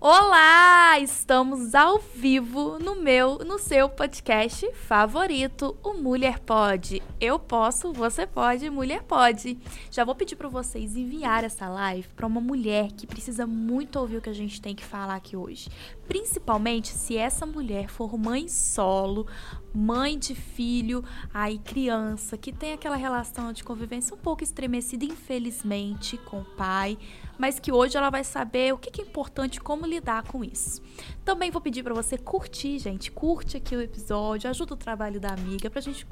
Olá! Estamos ao vivo no meu, no seu podcast favorito, o Mulher Pode. Eu posso, você pode, mulher pode. Já vou pedir para vocês enviar essa live para uma mulher que precisa muito ouvir o que a gente tem que falar aqui hoje. Principalmente se essa mulher for mãe solo, mãe de filho, aí criança, que tem aquela relação de convivência um pouco estremecida, infelizmente, com o pai mas que hoje ela vai saber o que é importante, como lidar com isso. Também vou pedir para você curtir, gente, curte aqui o episódio, ajuda o trabalho da amiga para a gente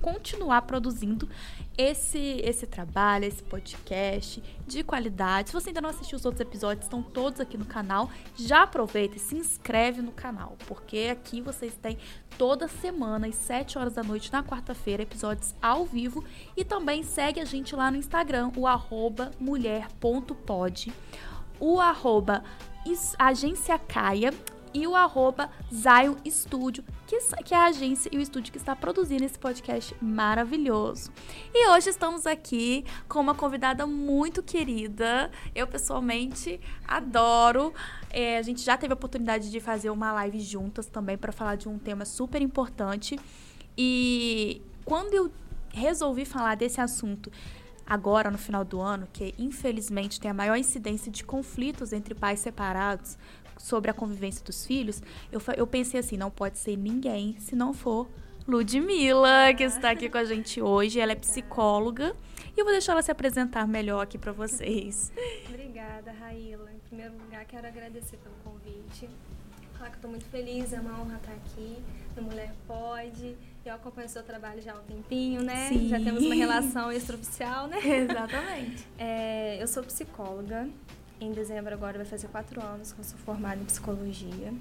continuar produzindo esse esse trabalho, esse podcast de qualidade. Se você ainda não assistiu os outros episódios, estão todos aqui no canal. Já aproveita e se inscreve no canal, porque aqui vocês têm toda semana às 7 horas da noite na quarta-feira episódios ao vivo e também segue a gente lá no Instagram, o arroba mulher.pod, o arroba agência Caia e o arroba Zion Studio, que, que é a agência e o estúdio que está produzindo esse podcast maravilhoso. E hoje estamos aqui com uma convidada muito querida. Eu, pessoalmente, adoro. É, a gente já teve a oportunidade de fazer uma live juntas também para falar de um tema super importante. E quando eu resolvi falar desse assunto agora no final do ano, que infelizmente tem a maior incidência de conflitos entre pais separados, sobre a convivência dos filhos, eu, eu pensei assim, não pode ser ninguém se não for Ludmilla, que está aqui com a gente hoje. Ela é psicóloga e eu vou deixar ela se apresentar melhor aqui para vocês. Obrigada, Raíla. Em primeiro lugar, quero agradecer pelo convite. Falar que estou muito feliz, é uma honra estar aqui no Mulher Pode. Eu acompanho o seu trabalho já há um tempinho, né? Sim. Já temos uma relação extraoficial, né? Exatamente. É, eu sou psicóloga, em dezembro agora vai fazer quatro anos que eu sou formada em psicologia.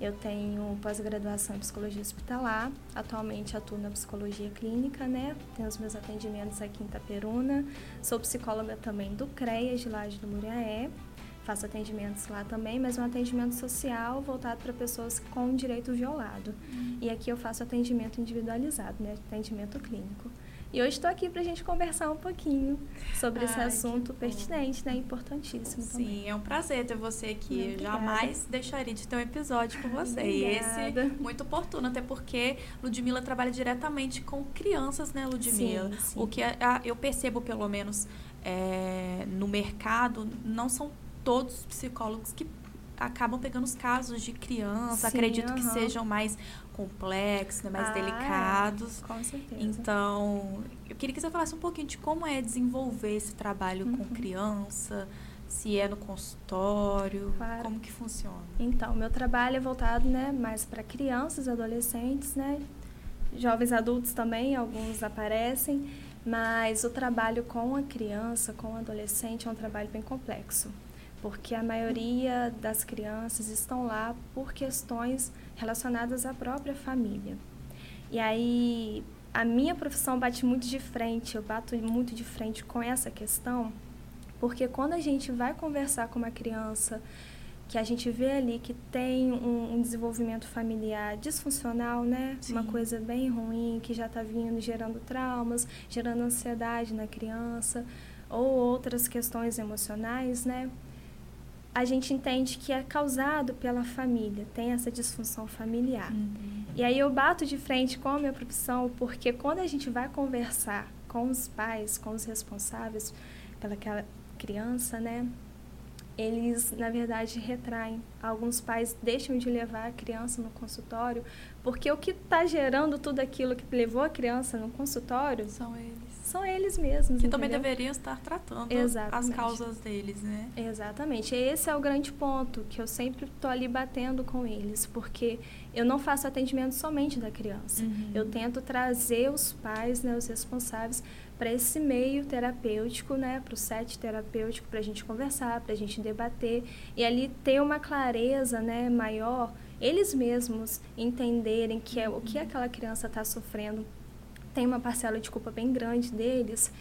Eu tenho pós-graduação em psicologia hospitalar. Atualmente atuo na psicologia clínica, né? Tenho os meus atendimentos aqui em Itaperuna. Sou psicóloga também do CREAS de Laje do Muriaé. Faço atendimentos lá também, mas um atendimento social voltado para pessoas com direito violado. Uhum. E aqui eu faço atendimento individualizado, né? Atendimento clínico. E hoje estou aqui para a gente conversar um pouquinho sobre Ai, esse assunto pertinente, né? Importantíssimo Sim, também. é um prazer ter você aqui. Eu jamais deixaria de ter um episódio com você. E esse muito oportuno, até porque Ludmilla trabalha diretamente com crianças, né, Ludmilla? Sim, sim. O que a, a, eu percebo, pelo menos, é, no mercado, não são todos os psicólogos que acabam pegando os casos de criança. Sim, Acredito uh -huh. que sejam mais complexos, né, mais ah, delicados. Com certeza. Então, eu queria que você falasse um pouquinho de como é desenvolver esse trabalho uhum. com criança, se é no consultório, claro. como que funciona. Então, meu trabalho é voltado, né, mais para crianças, adolescentes, né, jovens adultos também, alguns aparecem, mas o trabalho com a criança, com o adolescente é um trabalho bem complexo porque a maioria das crianças estão lá por questões relacionadas à própria família. E aí a minha profissão bate muito de frente, eu bato muito de frente com essa questão, porque quando a gente vai conversar com uma criança que a gente vê ali que tem um, um desenvolvimento familiar disfuncional, né? Sim. Uma coisa bem ruim, que já está vindo gerando traumas, gerando ansiedade na criança, ou outras questões emocionais, né? A gente entende que é causado pela família, tem essa disfunção familiar. Uhum. E aí eu bato de frente com a minha profissão, porque quando a gente vai conversar com os pais, com os responsáveis pelaquela criança, né? Eles, na verdade, retraem. Alguns pais deixam de levar a criança no consultório, porque o que está gerando tudo aquilo que levou a criança no consultório são eles são eles mesmos. Que entendeu? também deveriam estar tratando Exatamente. as causas deles, né? Exatamente. Esse é o grande ponto que eu sempre estou ali batendo com eles, porque eu não faço atendimento somente da criança. Uhum. Eu tento trazer os pais, né, os responsáveis, para esse meio terapêutico, né, para o set terapêutico, para a gente conversar, para a gente debater e ali ter uma clareza, né, maior, eles mesmos entenderem que é o que aquela criança está sofrendo tem uma parcela de culpa bem grande deles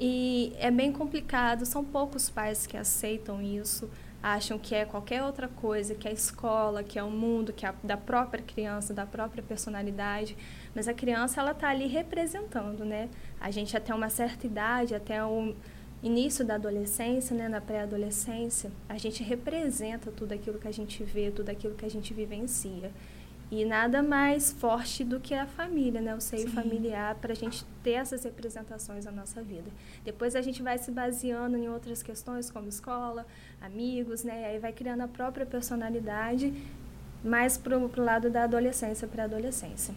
e é bem complicado. São poucos pais que aceitam isso, acham que é qualquer outra coisa, que é a escola, que é o mundo, que é da própria criança, da própria personalidade. Mas a criança ela está ali representando, né? A gente até uma certa idade, até um início da adolescência, né, na pré-adolescência, a gente representa tudo aquilo que a gente vê, tudo aquilo que a gente vivencia. E nada mais forte do que a família, né? O seio Sim. familiar, para a gente ter essas representações na nossa vida. Depois a gente vai se baseando em outras questões, como escola, amigos, né? E aí vai criando a própria personalidade, mais para o lado da adolescência, pré-adolescência.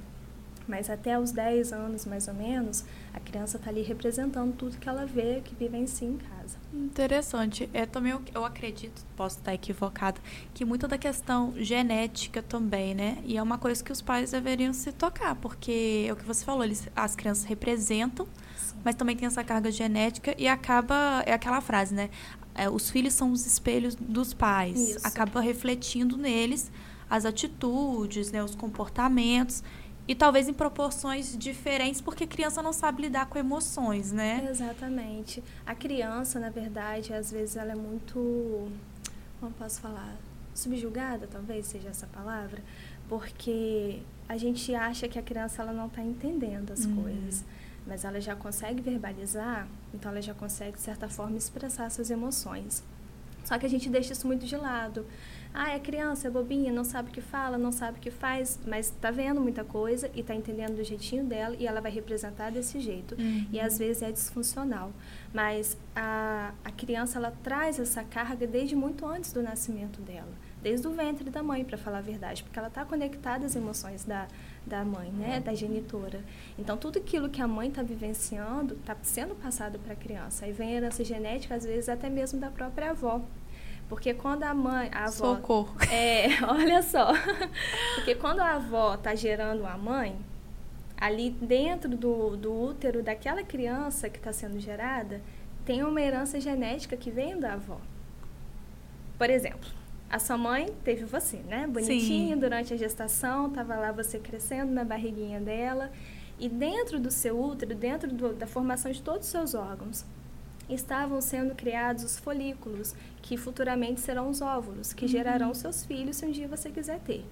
Mas até os 10 anos, mais ou menos, a criança está ali representando tudo que ela vê, que vivencia em casa. Interessante. É também eu acredito, posso estar equivocada, que muito da questão genética também, né? E é uma coisa que os pais deveriam se tocar, porque é o que você falou, eles, as crianças representam, Sim. mas também tem essa carga genética e acaba é aquela frase, né? É, os filhos são os espelhos dos pais. Isso. Acaba refletindo neles as atitudes, né, os comportamentos e talvez em proporções diferentes, porque a criança não sabe lidar com emoções, né? Exatamente. A criança, na verdade, às vezes ela é muito, como posso falar, subjugada, talvez seja essa palavra, porque a gente acha que a criança ela não está entendendo as uhum. coisas, mas ela já consegue verbalizar, então ela já consegue de certa forma expressar suas emoções. Só que a gente deixa isso muito de lado. Ah, é criança, é bobinha, não sabe o que fala, não sabe o que faz, mas está vendo muita coisa e está entendendo do jeitinho dela e ela vai representar desse jeito. Uhum. E às vezes é disfuncional. Mas a, a criança, ela traz essa carga desde muito antes do nascimento dela. Desde o ventre da mãe, para falar a verdade. Porque ela está conectada às emoções da, da mãe, né, uhum. da genitora. Então, tudo aquilo que a mãe está vivenciando está sendo passado para a criança. Aí vem a herança genética, às vezes até mesmo da própria avó. Porque quando a mãe, a avó. Socorro. É, olha só. Porque quando a avó está gerando a mãe, ali dentro do, do útero daquela criança que está sendo gerada, tem uma herança genética que vem da avó. Por exemplo, a sua mãe teve você, né? Bonitinho Sim. durante a gestação, estava lá você crescendo na barriguinha dela. E dentro do seu útero, dentro do, da formação de todos os seus órgãos, estavam sendo criados os folículos, que futuramente serão os óvulos, que uhum. gerarão seus filhos se um dia você quiser ter.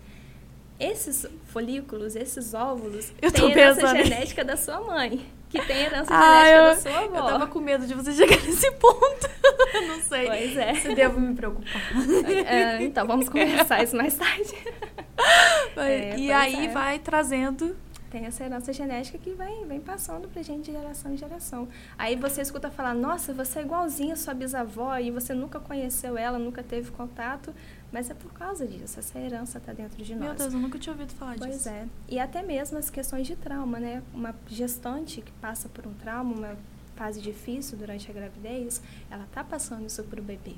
Esses folículos, esses óvulos, eu têm herança pensando... genética da sua mãe, que tem herança ah, genética eu, da sua avó. Eu tava com medo de você chegar nesse ponto. não sei pois é. se devo me preocupar. É, então, vamos conversar isso mais tarde. É, e aí é. vai trazendo tem essa herança genética que vem, vem passando pra gente de geração em geração. Aí você escuta falar, nossa, você é igualzinha a sua bisavó e você nunca conheceu ela, nunca teve contato, mas é por causa disso, essa herança está dentro de nós. Meu Deus, eu nunca tinha ouvido falar pois disso. Pois é. E até mesmo as questões de trauma, né? Uma gestante que passa por um trauma, uma fase difícil durante a gravidez, ela tá passando isso pro bebê.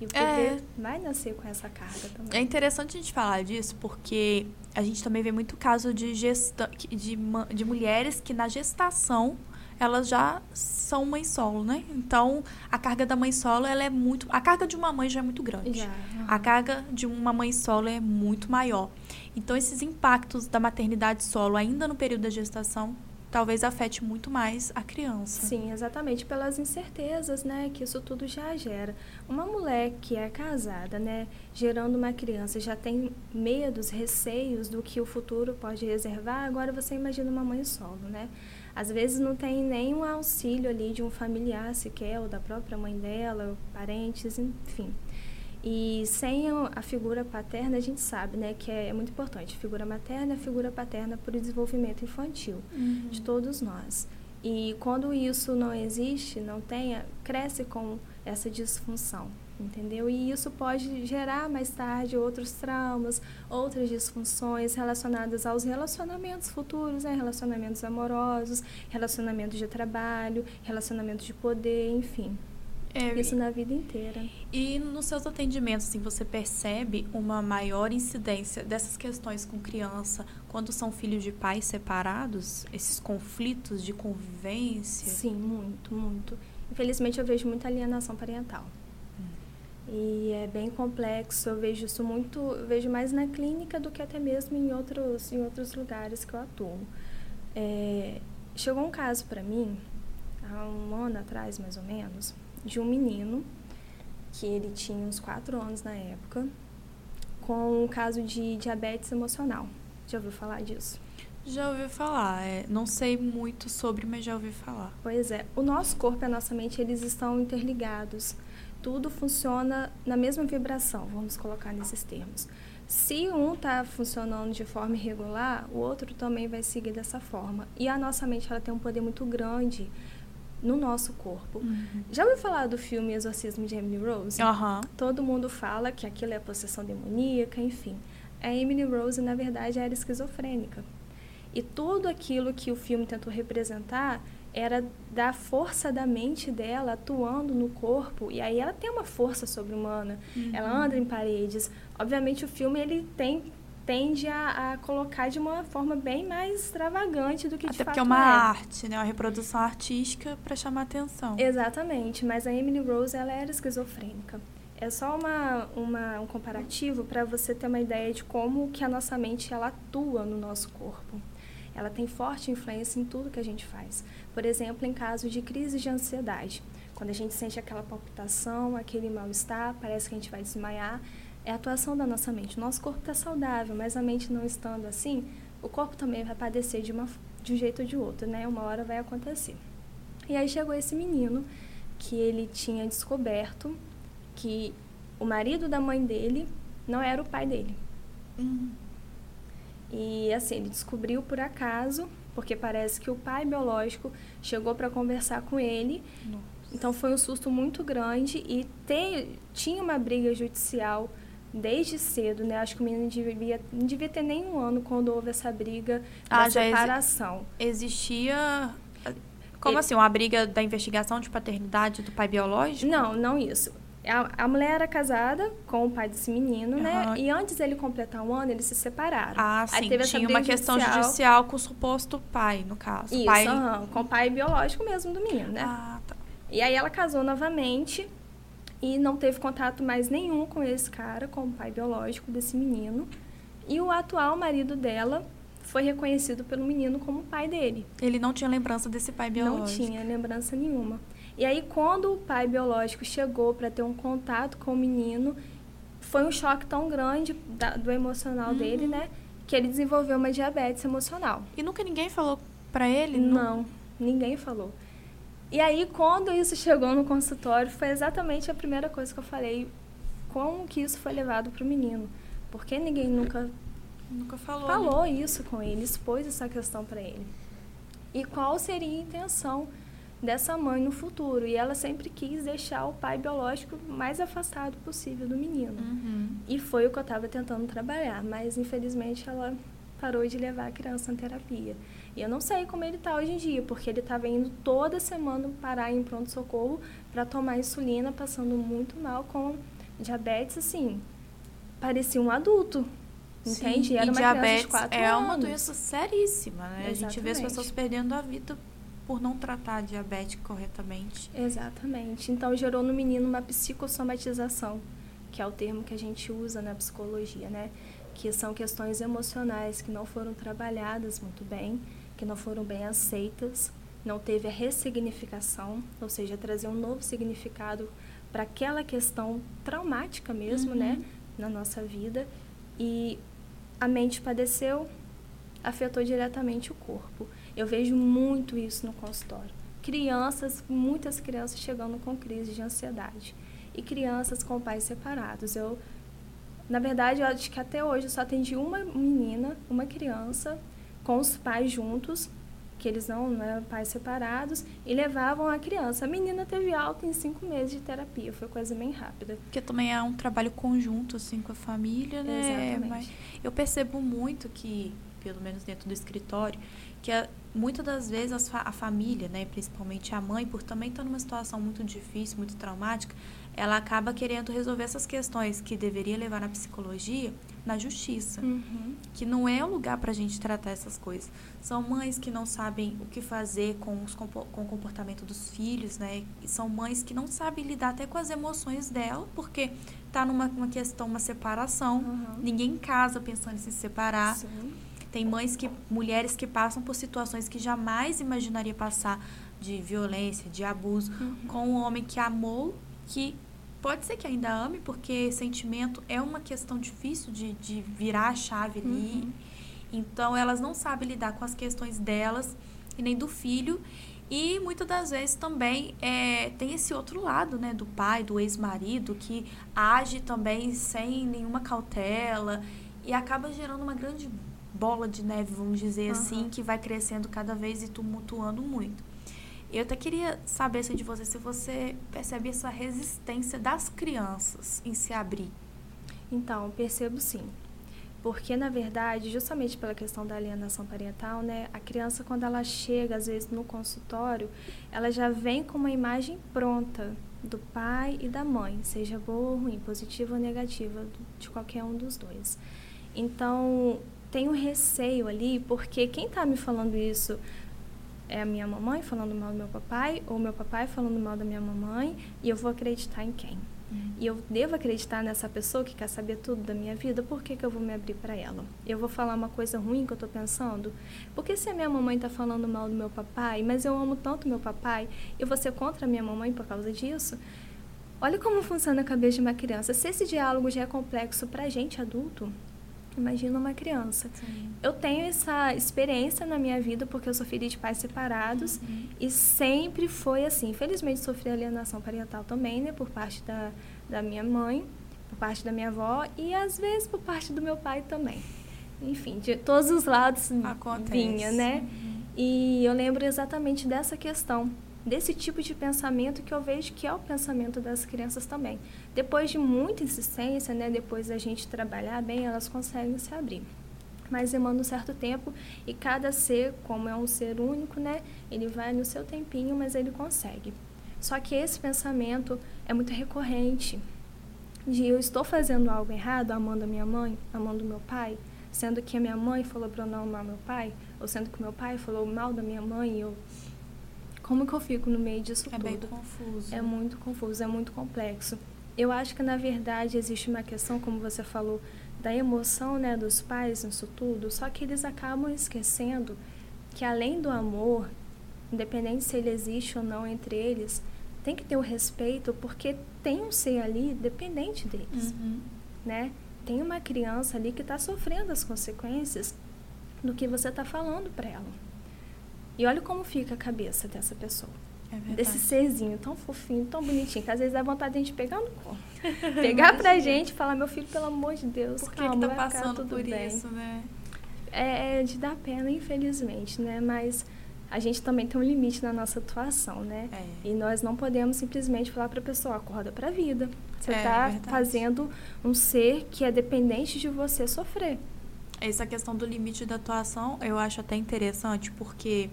E o bebê é. vai nascer com essa carga também. É interessante a gente falar disso, porque a gente também vê muito caso de, gesta de, de mulheres que na gestação elas já são mãe solo, né? Então, a carga da mãe solo, ela é muito... A carga de uma mãe já é muito grande. Já. A carga de uma mãe solo é muito maior. Então, esses impactos da maternidade solo ainda no período da gestação talvez afete muito mais a criança. Sim, exatamente, pelas incertezas, né, que isso tudo já gera. Uma mulher que é casada, né, gerando uma criança, já tem medos, receios do que o futuro pode reservar, agora você imagina uma mãe solo, né? Às vezes não tem nenhum auxílio ali de um familiar sequer, ou da própria mãe dela, parentes, enfim. E sem a figura paterna, a gente sabe né, que é, muito importante. Figura materna figura paterna para o desenvolvimento infantil uhum. de todos nós. E quando isso não existe, não tenha, cresce com essa disfunção, entendeu? E isso pode gerar mais tarde outros traumas, outras disfunções relacionadas aos relacionamentos futuros, né? relacionamentos amorosos, relacionamentos de trabalho, relacionamentos de poder, enfim. É, Isso na vida inteira. E nos seus atendimentos, assim, você percebe uma maior incidência dessas questões com criança quando são filhos de pais separados? Esses conflitos de convivência? Sim, muito, muito. Infelizmente, eu vejo muita alienação parental. Hum. E é bem complexo, eu vejo isso muito, eu vejo mais na clínica do que até mesmo em outros, em outros lugares que eu atuo. É, chegou um caso para mim, há um ano atrás, mais ou menos, de um menino que ele tinha uns 4 anos na época, com um caso de diabetes emocional. Já ouviu falar disso? Já ouvi falar. É, não sei muito sobre, mas já ouvi falar. Pois é. O nosso corpo e a nossa mente, eles estão interligados. Tudo funciona na mesma vibração, vamos colocar nesses termos. Se um está funcionando de forma irregular, o outro também vai seguir dessa forma. E a nossa mente ela tem um poder muito grande no nosso corpo. Uhum. Já ouviu falar do filme Exorcismo de Emily Rose? Uhum. Todo mundo fala que aquilo é possessão demoníaca, enfim. A Emily Rose, na verdade, era esquizofrênica. E tudo aquilo que o filme tentou representar era da força da mente dela atuando no corpo e aí ela tem uma força sobre-humana uhum. ela anda em paredes obviamente o filme ele tem tende a, a, colocar de uma forma bem mais extravagante do que Até de porque fato é uma é. arte, né? Uma reprodução artística para chamar atenção. Exatamente, mas a Emily Rose ela era esquizofrênica. É só uma, uma um comparativo para você ter uma ideia de como que a nossa mente ela atua no nosso corpo. Ela tem forte influência em tudo que a gente faz. Por exemplo, em caso de crise de ansiedade, quando a gente sente aquela palpitação, aquele mal-estar, parece que a gente vai desmaiar, é a atuação da nossa mente. O nosso corpo está saudável, mas a mente não estando assim, o corpo também vai padecer de, uma, de um jeito ou de outro, né? Uma hora vai acontecer. E aí chegou esse menino que ele tinha descoberto que o marido da mãe dele não era o pai dele. Uhum. E assim, ele descobriu por acaso, porque parece que o pai biológico chegou para conversar com ele. Nossa. Então foi um susto muito grande e ter, tinha uma briga judicial desde cedo, né? Acho que o menino devia, não devia ter nem um ano quando houve essa briga da ah, separação. Existia. Como Ele... assim? Uma briga da investigação de paternidade do pai biológico? Não, não isso. A, a mulher era casada com o pai desse menino, uhum. né? E antes dele completar um ano, eles se separaram. Ah, sim. Aí teve Tinha uma questão judicial. judicial com o suposto pai, no caso. Isso, pai... Uhum, com o pai biológico mesmo do menino, né? Ah, tá. E aí ela casou novamente e não teve contato mais nenhum com esse cara, com o pai biológico desse menino. E o atual marido dela foi reconhecido pelo menino como o pai dele. Ele não tinha lembrança desse pai biológico? Não tinha lembrança nenhuma. E aí, quando o pai biológico chegou para ter um contato com o menino, foi um choque tão grande da, do emocional uhum. dele, né? Que ele desenvolveu uma diabetes emocional. E nunca ninguém falou para ele? Não, não, ninguém falou. E aí, quando isso chegou no consultório, foi exatamente a primeira coisa que eu falei. Como que isso foi levado para o menino? Porque ninguém nunca, nunca falou, falou né? isso com ele, expôs essa questão para ele. E qual seria a intenção dessa mãe no futuro? E ela sempre quis deixar o pai biológico mais afastado possível do menino. Uhum. E foi o que eu estava tentando trabalhar, mas infelizmente ela parou de levar a criança em terapia. E eu não sei como ele está hoje em dia, porque ele estava indo toda semana parar em pronto-socorro para tomar insulina, passando muito mal com diabetes, assim, parecia um adulto. Entende? Era e diabetes é anos. uma doença seríssima, né? Exatamente. A gente vê as pessoas perdendo a vida por não tratar a diabetes corretamente. Exatamente. Então gerou no menino uma psicossomatização, que é o termo que a gente usa na psicologia, né? Que são questões emocionais que não foram trabalhadas muito bem que não foram bem aceitas, não teve a ressignificação, ou seja, trazer um novo significado para aquela questão traumática mesmo, né, uhum. né, na nossa vida. E a mente padeceu, afetou diretamente o corpo. Eu vejo muito isso no consultório. Crianças, muitas crianças chegando com crise de ansiedade. E crianças com pais separados. Eu, na verdade, eu acho que até hoje eu só atendi uma menina, uma criança com os pais juntos, que eles não, não eram pais separados, e levavam a criança. A menina teve alta em cinco meses de terapia, foi coisa bem rápida. Porque também é um trabalho conjunto, assim, com a família, né? Exatamente. Mas eu percebo muito que, pelo menos dentro do escritório, que a, muitas das vezes a, a família, né, principalmente a mãe, por também estar numa situação muito difícil, muito traumática, ela acaba querendo resolver essas questões que deveria levar na psicologia na justiça, uhum. que não é o lugar para a gente tratar essas coisas. São mães que não sabem o que fazer com, os, com o comportamento dos filhos, né? são mães que não sabem lidar até com as emoções dela, porque tá numa uma questão, uma separação. Uhum. Ninguém casa pensando em se separar. Sim. Tem mães que, mulheres que passam por situações que jamais imaginaria passar de violência, de abuso, uhum. com um homem que amou, que Pode ser que ainda ame, porque sentimento é uma questão difícil de, de virar a chave ali. Uhum. Então, elas não sabem lidar com as questões delas e nem do filho. E muitas das vezes também é, tem esse outro lado, né, do pai, do ex-marido, que age também sem nenhuma cautela e acaba gerando uma grande bola de neve, vamos dizer uhum. assim, que vai crescendo cada vez e tumultuando muito. Eu até queria saber assim, de você se você percebe essa resistência das crianças em se abrir. Então, percebo sim. Porque, na verdade, justamente pela questão da alienação parental, né, a criança, quando ela chega, às vezes, no consultório, ela já vem com uma imagem pronta do pai e da mãe, seja boa ou ruim, positiva ou negativa, de qualquer um dos dois. Então, um receio ali, porque quem está me falando isso é a minha mamãe falando mal do meu papai, ou meu papai falando mal da minha mamãe, e eu vou acreditar em quem? E eu devo acreditar nessa pessoa que quer saber tudo da minha vida, por que, que eu vou me abrir para ela? Eu vou falar uma coisa ruim que eu estou pensando? Porque se a minha mamãe está falando mal do meu papai, mas eu amo tanto meu papai, eu vou ser contra a minha mamãe por causa disso? Olha como funciona a cabeça de uma criança. Se esse diálogo já é complexo para a gente adulto, Imagina uma criança. Sim. Eu tenho essa experiência na minha vida porque eu sou filha de pais separados uhum. e sempre foi assim. Infelizmente sofri alienação parental também, né, por parte da, da minha mãe, por parte da minha avó e às vezes por parte do meu pai também. Enfim, de todos os lados Acontece. vinha, né? Uhum. E eu lembro exatamente dessa questão desse tipo de pensamento que eu vejo que é o pensamento das crianças também. Depois de muita insistência, né, depois da gente trabalhar bem, elas conseguem se abrir. Mas demanda um certo tempo e cada ser, como é um ser único, né, ele vai no seu tempinho, mas ele consegue. Só que esse pensamento é muito recorrente. De eu estou fazendo algo errado, amando a minha mãe, amando meu pai, sendo que a minha mãe falou para eu não amar meu pai, ou sendo que meu pai falou mal da minha mãe e eu como que eu fico no meio disso é tudo? É bem confuso. É muito confuso, é muito complexo. Eu acho que, na verdade, existe uma questão, como você falou, da emoção né, dos pais nisso tudo, só que eles acabam esquecendo que, além do amor, independente se ele existe ou não entre eles, tem que ter o respeito, porque tem um ser ali dependente deles, uhum. né? Tem uma criança ali que está sofrendo as consequências do que você está falando para ela. E olha como fica a cabeça dessa pessoa. É desse serzinho tão fofinho, tão bonitinho, que às vezes dá vontade de a gente pegar no colo. Pegar pra gente e falar, meu filho, pelo amor de Deus, por que, calma, que tá passando por bem. isso, né? É, é de dar pena, infelizmente, né? Mas a gente também tem um limite na nossa atuação, né? É. E nós não podemos simplesmente falar para a pessoa, acorda para a vida. Você está é, fazendo um ser que é dependente de você sofrer. Essa questão do limite da atuação eu acho até interessante, porque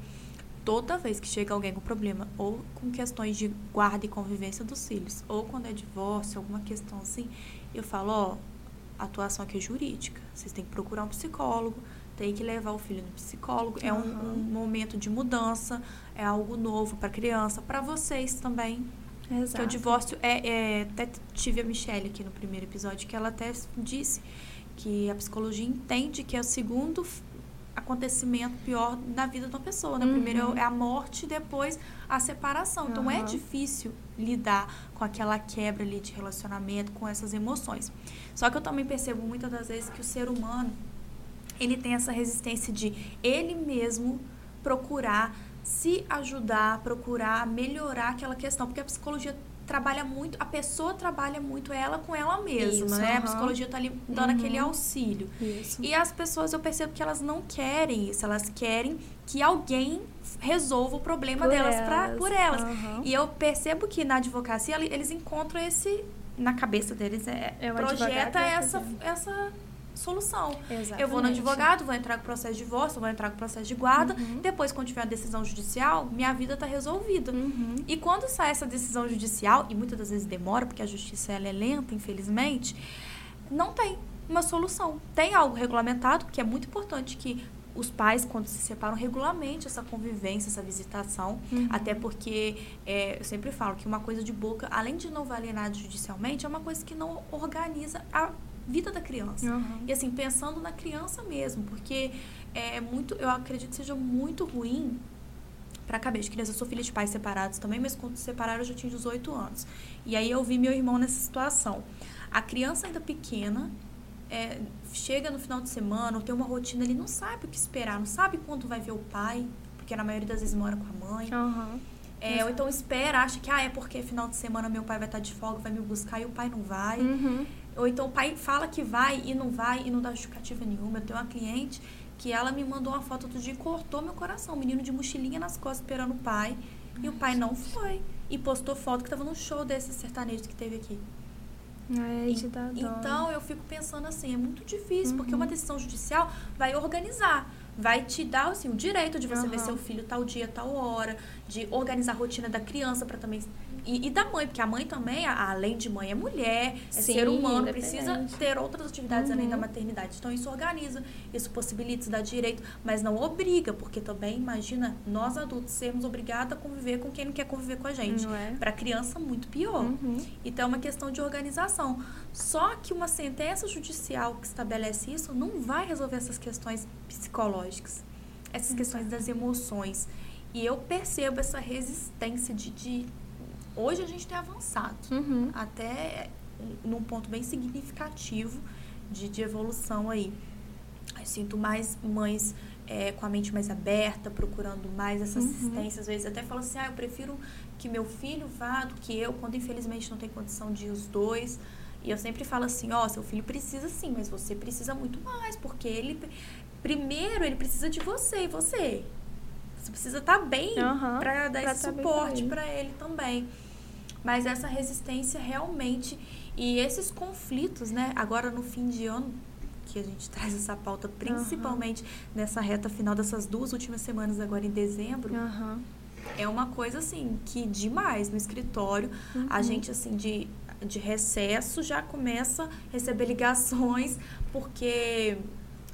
toda vez que chega alguém com problema, ou com questões de guarda e convivência dos filhos, ou quando é divórcio, alguma questão assim, eu falo, ó, a atuação aqui é jurídica. Vocês têm que procurar um psicólogo, tem que levar o filho no psicólogo. É um, um momento de mudança, é algo novo para a criança, para vocês também. Exato. Que o divórcio é, é. Até tive a Michelle aqui no primeiro episódio, que ela até disse que a psicologia entende que é o segundo acontecimento pior na vida de uma pessoa. Né? Uhum. Primeiro é a morte, depois a separação. Então uhum. é difícil lidar com aquela quebra ali de relacionamento, com essas emoções. Só que eu também percebo muitas das vezes que o ser humano ele tem essa resistência de ele mesmo procurar se ajudar, procurar melhorar aquela questão, porque a psicologia trabalha muito, a pessoa trabalha muito ela com ela mesma, Isso, né? Uhum. A psicologia está ali dando uhum. aquele auxílio. Isso. E as pessoas, eu percebo que elas não querem isso, elas querem que alguém resolva o problema por delas elas. Pra, por elas. Uhum. E eu percebo que na advocacia eles encontram esse na cabeça deles é, é projeta essa essa solução. Exatamente. Eu vou no advogado, vou entrar com processo de divórcio, vou entrar com processo de guarda. Uhum. Depois, quando tiver a decisão judicial, minha vida está resolvida. Uhum. E quando sai essa decisão judicial, e muitas das vezes demora, porque a justiça ela é lenta, infelizmente, não tem uma solução. Tem algo regulamentado, que é muito importante que os pais, quando se separam, regulamente essa convivência, essa visitação. Uhum. Até porque é, eu sempre falo que uma coisa de boca, além de não valer nada judicialmente, é uma coisa que não organiza a vida da criança. Uhum. E assim, pensando na criança mesmo, porque é muito, eu acredito que seja muito ruim para a cabeça de criança. Eu sou filha de pais separados também, mas quando se separaram eu já tinha 18 anos. E aí eu vi meu irmão nessa situação. A criança ainda pequena, é, chega no final de semana ou tem uma rotina, ele não sabe o que esperar, não sabe quando vai ver o pai, porque na maioria das vezes mora com a mãe. Uhum. É, ou então espera, acha que ah, é porque final de semana meu pai vai estar de folga, vai me buscar e o pai não vai. Uhum. Ou então o pai fala que vai e não vai e não dá justificativa nenhuma. Eu tenho uma cliente que ela me mandou uma foto do dia e cortou meu coração. Um menino de mochilinha nas costas esperando o pai. E o pai não foi. E postou foto que tava no show desses sertanejos que teve aqui. É, te dá dó. Então eu fico pensando assim, é muito difícil, porque Uhum. uma decisão judicial vai organizar, vai te dar assim, o direito de você ver Aham. seu filho tal dia, tal hora, de organizar a rotina da criança para também e, e da mãe, porque a mãe também, a- além de mãe, é mulher, é Sim, ser humano, precisa ter outras atividades além Uhum. da maternidade. Então isso organiza, isso possibilita, isso dá direito, mas não obriga, porque também imagina nós adultos sermos obrigados a conviver com quem não quer conviver com a gente. Não é? Para criança muito pior. Uhum. Então é uma questão de organização. Só que uma sentença judicial que estabelece isso não vai resolver essas questões psicológicas, essas questões das emoções. E eu percebo essa resistência de, de- hoje a gente tem avançado Uhum. até num ponto bem significativo de, de evolução aí. Eu sinto mais mães é, com a mente mais aberta, procurando mais essa Uhum. assistência. Às vezes até falam assim, ah, eu prefiro que meu filho vá do que eu, quando infelizmente não tem condição de ir os dois. E eu sempre falo assim, ó, seu filho precisa sim, mas você precisa muito mais, porque ele, primeiro, ele precisa de você, e você? Você precisa estar bem Aham, para dar esse tá suporte ele. para ele também. Mas essa resistência realmente e esses conflitos, né? Agora no fim de ano que a gente traz essa pauta, principalmente nessa reta final dessas duas últimas semanas agora em dezembro, Aham. é uma coisa assim que demais no escritório a Uhum. gente assim de de recesso já começa a receber ligações porque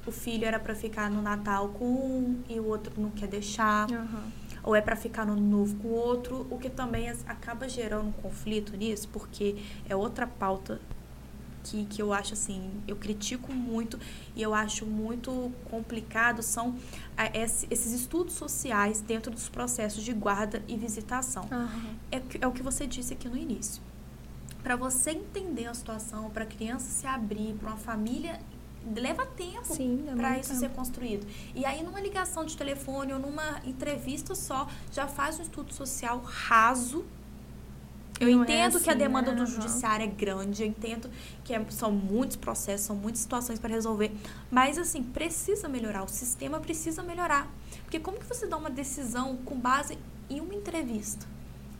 o filho era para ficar no Natal com um e o outro não quer deixar Aham. Ou é para ficar no novo com o outro, o que também acaba gerando um conflito nisso, porque é outra pauta que, que eu acho assim, eu critico muito e eu acho muito complicado são esse- esses estudos sociais dentro dos processos de guarda e visitação. Aham. É, é o que você disse aqui no início. Para você entender a situação, para a criança se abrir, para uma família, leva tempo para isso tempo. ser construído. E aí, numa ligação de telefone ou numa entrevista só, já faz um estudo social raso. Eu Não é entendo que a assim, demanda né? do judiciário é grande, eu entendo que é- são muitos processos, são muitas situações para resolver, mas assim, precisa melhorar, o sistema precisa melhorar. Porque como que você dá uma decisão com base em uma entrevista?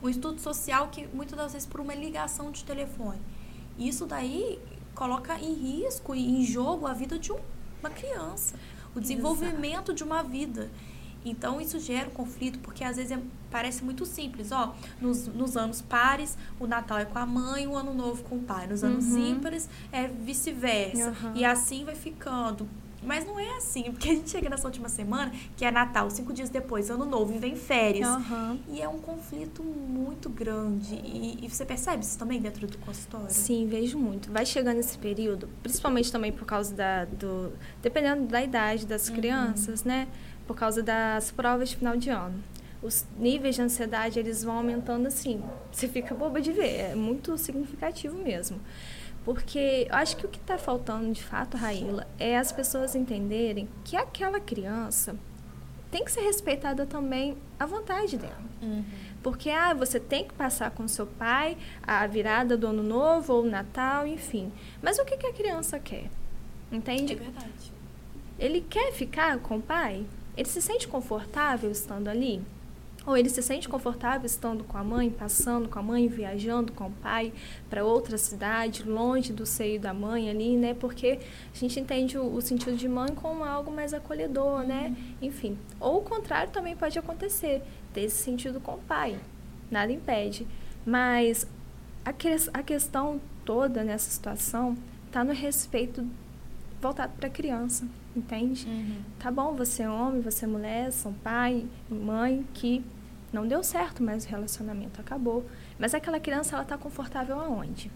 Um estudo social que muitas das vezes por uma ligação de telefone. Isso daí coloca em risco e em jogo a vida de um- uma criança, o desenvolvimento de uma vida. Então isso gera um conflito, porque às vezes é- parece muito simples, ó, nos, nos anos pares, o Natal é com a mãe, o Ano Novo com o pai. Nos anos Uhum. ímpares é vice-versa. Aham. E assim vai ficando. Mas não é assim, porque a gente chega nessa última semana, que é Natal, cinco dias depois, Ano Novo, e vem férias. Aham. E é um conflito muito grande. E, e você percebe isso também dentro do consultório? Sim, vejo muito. Vai chegando esse período, principalmente também por causa da, do. Dependendo da idade das Uhum. crianças, né? Por causa das provas de final de ano. Os níveis de ansiedade, eles vão aumentando assim. Você fica boba de ver. É muito significativo mesmo. Porque eu acho que o que está faltando de fato, Raíla, é as pessoas entenderem que aquela criança tem que ser respeitada também a vontade dela. Uhum. Porque ah, você tem que passar com seu pai a virada do ano novo ou o Natal, enfim. Mas o que, que a criança quer? É Entende? verdade. Ele quer ficar com o pai? Ele se sente confortável estando ali? Ou ele se sente confortável estando com a mãe, passando com a mãe, viajando com o pai para outra cidade, longe do seio da mãe ali, né? Porque a gente entende o, o sentido de mãe como algo mais acolhedor, né? Enfim. Ou o contrário também pode acontecer, ter esse sentido com o pai. Nada impede. Mas a, que- a questão toda nessa situação está no respeito voltado para a criança, entende? Uhum. Tá bom, você é homem, você é mulher, são pai e mãe que não deu certo, mas o relacionamento acabou. Mas aquela criança, ela tá confortável aonde?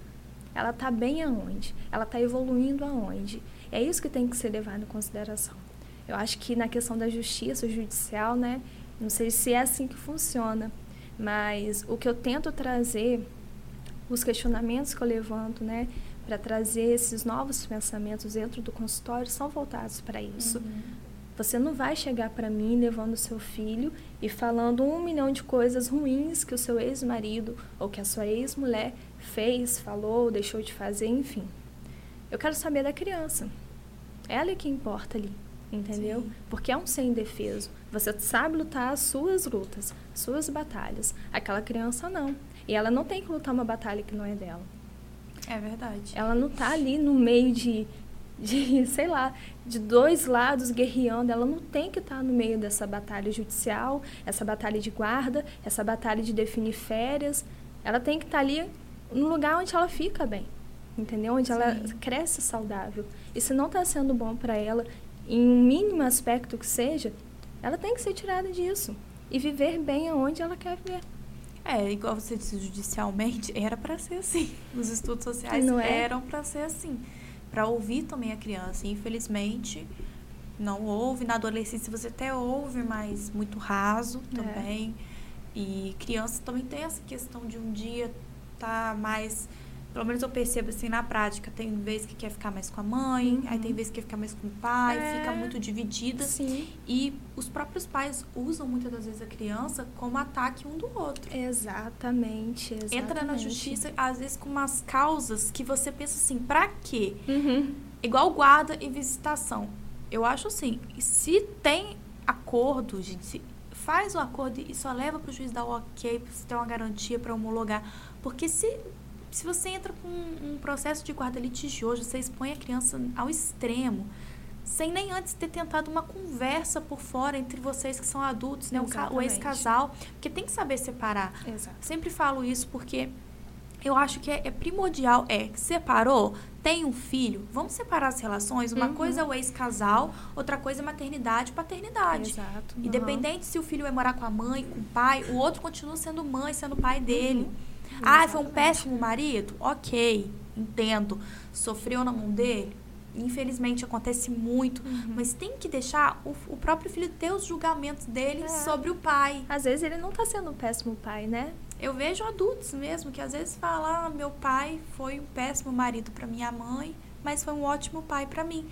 Ela tá bem aonde? Ela tá evoluindo aonde? É isso que tem que ser levado em consideração. Eu acho que na questão da justiça judicial, né? Não sei se é assim que funciona, mas o que eu tento trazer, os questionamentos que eu levanto, né, para trazer esses novos pensamentos dentro do consultório são voltados para isso. Uhum. Você não vai chegar para mim levando seu filho e falando um milhão de coisas ruins que o seu ex-marido ou que a sua ex-mulher fez, falou, deixou de fazer, enfim. Eu quero saber da criança. Ela é que importa ali, entendeu? Sim. Porque é um ser indefeso. Você sabe lutar as suas lutas, suas batalhas. Aquela criança não. E ela não tem que lutar uma batalha que não é dela. É verdade. Ela não está ali no meio de, de, sei lá, de dois lados guerreando. Ela não tem que estar no meio dessa batalha judicial, essa batalha de guarda, essa batalha de definir férias. Ela tem que estar ali no lugar onde ela fica bem, entendeu? Onde Sim. ela cresce saudável. E se não está sendo bom para ela, em um mínimo aspecto que seja, ela tem que ser tirada disso e viver bem aonde ela quer viver. É, igual você disse judicialmente, era para ser assim. Os estudos sociais é? eram para ser assim, para ouvir também a criança. E, infelizmente, não ouve. Na adolescência você até ouve, mas muito raso é. também. É. E criança também tem essa questão de um dia tá mais pelo menos eu percebo assim na prática, tem vezes que quer ficar mais com a mãe, uhum. aí tem vezes que quer ficar mais com o pai, é. fica muito dividida. Sim. E os próprios pais usam muitas das vezes a criança como ataque um do outro. Exatamente, exatamente. Entra na justiça, às vezes, com umas causas que você pensa assim, pra quê? Uhum. Igual guarda e visitação. Eu acho assim, se tem acordo, gente, faz o acordo e só leva para o juiz dar o ok, para você ter uma garantia para homologar. Porque se se você entra com um processo de guarda litigioso, você expõe a criança ao extremo, sem nem antes ter tentado uma conversa por fora entre vocês que são adultos, né? O, o ex-casal, porque tem que saber separar. Exato. Sempre falo isso porque eu acho que é, é, primordial, é, separou, tem um filho, vamos separar as relações. Uma uhum. coisa é o ex-casal, outra coisa é maternidade e paternidade. Exato. Uhum. Independente se o filho vai morar com a mãe, com o pai, o outro continua sendo mãe, sendo pai dele. Uhum. Ah, foi um péssimo marido? Ok, entendo. Sofreu na mão dele? Infelizmente acontece muito, uhum. mas tem que deixar o, o, próprio filho ter os julgamentos dele é. sobre o pai. Às vezes ele não está sendo um péssimo pai, né? Eu vejo adultos mesmo que às vezes falam: ah, meu pai foi um péssimo marido para minha mãe, mas foi um ótimo pai para mim.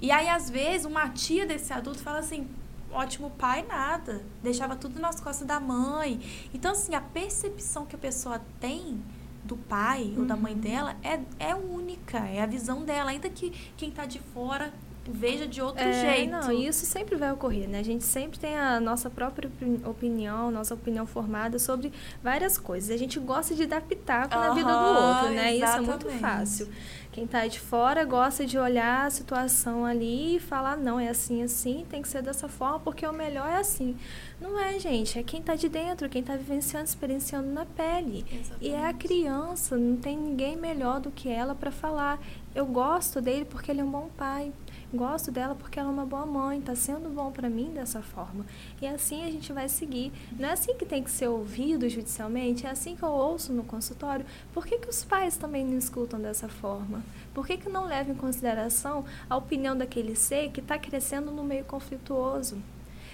E aí, às vezes, uma tia desse adulto fala assim: ótimo pai, nada. Deixava tudo nas costas da mãe. Então, assim, a percepção que a pessoa tem do pai uhum. ou da mãe uhum. dela é, é única, é a visão dela. Ainda que quem está de fora veja de outro é, jeito. Não, isso sempre vai ocorrer, né? A gente sempre tem a nossa própria opinião, nossa opinião formada sobre várias coisas. A gente gosta de dar pitaco uhum, na vida do outro, né? Exatamente. Isso é muito fácil. Quem está de fora gosta de olhar a situação ali e falar, não, é assim, assim, tem que ser dessa forma, porque o melhor é assim. Não é, gente, é quem está de dentro, quem está vivenciando, experienciando na pele. Exatamente. E é a criança, não tem ninguém melhor do que ela para falar. Eu gosto dele porque ele é um bom pai. Gosto dela porque ela é uma boa mãe, está sendo bom para mim dessa forma. E assim a gente vai seguir. Não é assim que tem que ser ouvido judicialmente, é assim que eu ouço no consultório. Por que, que os pais também não escutam dessa forma? Por que, que não levam em consideração a opinião daquele ser que está crescendo no meio conflituoso?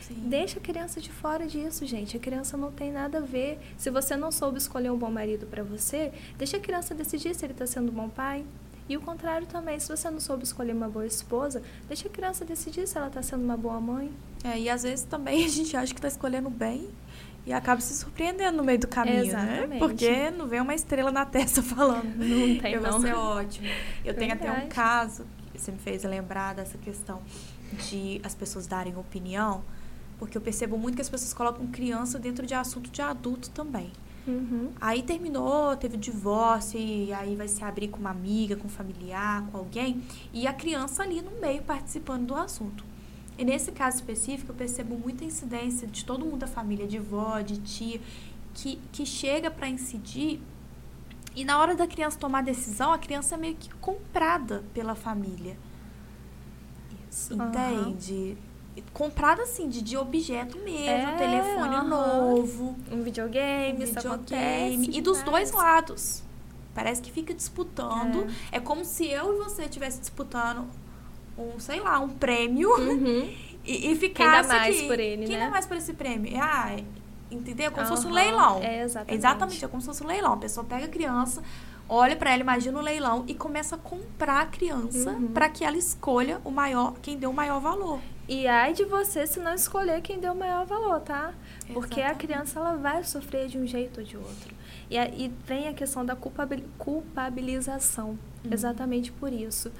Sim. Deixa a criança de fora disso, gente. A criança não tem nada a ver. Se você não soube escolher um bom marido para você, deixa a criança decidir se ele está sendo um bom pai, e o contrário também, se você não soube escolher uma boa esposa, deixa a criança decidir se ela está sendo uma boa mãe. É, e às vezes também a gente acha que está escolhendo bem e acaba se surpreendendo no meio do caminho, né? Exatamente. né? Porque não vem uma estrela na testa falando. Não tem, eu não. vou ser ótimo. Eu tenho até um caso que você me fez lembrar dessa questão de as pessoas darem opinião, porque eu percebo muito que as pessoas colocam criança dentro de assunto de adulto também. Uhum. Aí terminou, teve o divórcio, e aí vai se abrir com uma amiga, com um familiar, com alguém, e a criança ali no meio participando do assunto. E nesse caso específico, eu percebo muita incidência de todo mundo da família, de vó, de tia, que, que chega para incidir e na hora da criança tomar decisão, a criança é meio que comprada pela família. Isso. Entende? Uhum comprado assim, de, de objeto mesmo, é, um telefone uh -huh. novo. Um videogame, um videogame. E dos dois lados. Parece que fica disputando. É. é. como se eu e você estivesse disputando um, sei lá, um prêmio. Uhum. E, e ficasse. Quem dá mais aqui. por ele, Quem né? dá mais por esse prêmio? Ah, entendeu? Como uhum. se fosse um leilão. É, exatamente. Exatamente, é como se fosse um leilão. A pessoa pega a criança, olha para ela, imagina o leilão e começa a comprar a criança Uhum. para que ela escolha o maior, quem deu o maior valor. E ai de você se não escolher quem deu o maior valor, tá? Porque a Exatamente. criança ela vai sofrer de um jeito ou de outro. E, a- e vem a questão da culpabil- culpabilização. Uhum. Exatamente por isso.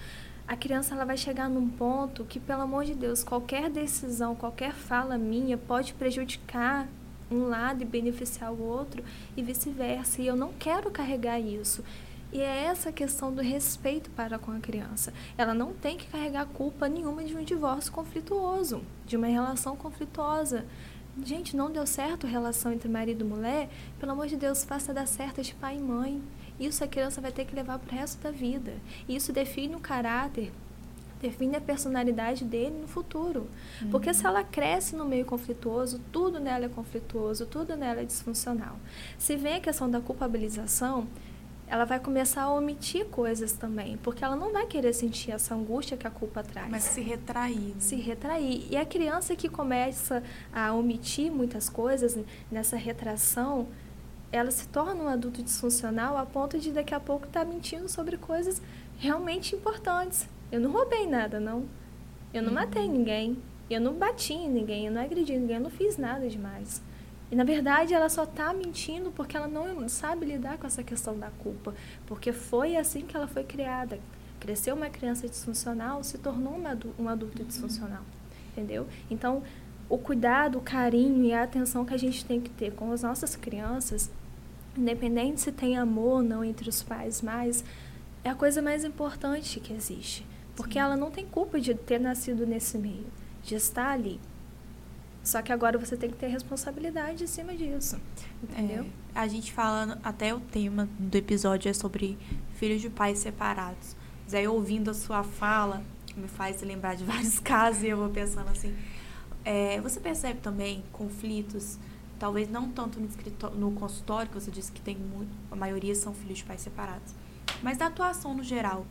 A criança ela vai chegar num ponto que, pelo amor de Deus, qualquer decisão, qualquer fala minha pode prejudicar um lado e beneficiar o outro e vice-versa. E eu não quero carregar isso. E é essa questão do respeito para com a criança. Ela não tem que carregar culpa nenhuma de um divórcio conflituoso, de uma relação conflituosa. Gente, não deu certo a relação entre marido e mulher? Pelo amor de Deus, faça dar certo de pai e mãe. Isso a criança vai ter que levar para o resto da vida. E isso define o caráter, define a personalidade dele no futuro. Porque se ela cresce no meio conflituoso, tudo nela é conflituoso, tudo nela é disfuncional. Se vem a questão da culpabilização, ela vai começar a omitir coisas também, porque ela não vai querer sentir essa angústia que a culpa traz a se retrair. né? se retrair. E a criança que começa a omitir muitas coisas nessa retração, ela se torna um adulto disfuncional a ponto de daqui a pouco estar mentindo sobre coisas realmente importantes. Eu não roubei nada, não. Eu não matei ninguém. Eu não bati em ninguém. Eu não agredi ninguém. Eu não fiz nada demais. E na verdade ela só está mentindo porque ela não sabe lidar com essa questão da culpa. Porque foi assim que ela foi criada. Cresceu uma criança disfuncional, se tornou uma um adulto disfuncional. Entendeu? Então, o cuidado, o carinho e a atenção que a gente tem que ter com as nossas crianças, independente se tem amor ou não entre os pais, mas é a coisa mais importante que existe. Porque ela não tem culpa de ter nascido nesse meio, de estar ali. Só que agora você tem que ter responsabilidade em cima disso. Entendeu? É, a gente falando, até o tema do episódio é sobre filhos de pais separados. Mas aí ouvindo a sua fala, me faz lembrar de vários casos e eu vou pensando assim. é, você percebe também conflitos, talvez não tanto no, no consultório, que você disse que tem muito, a maioria são filhos de pais separados, mas da atuação no geral,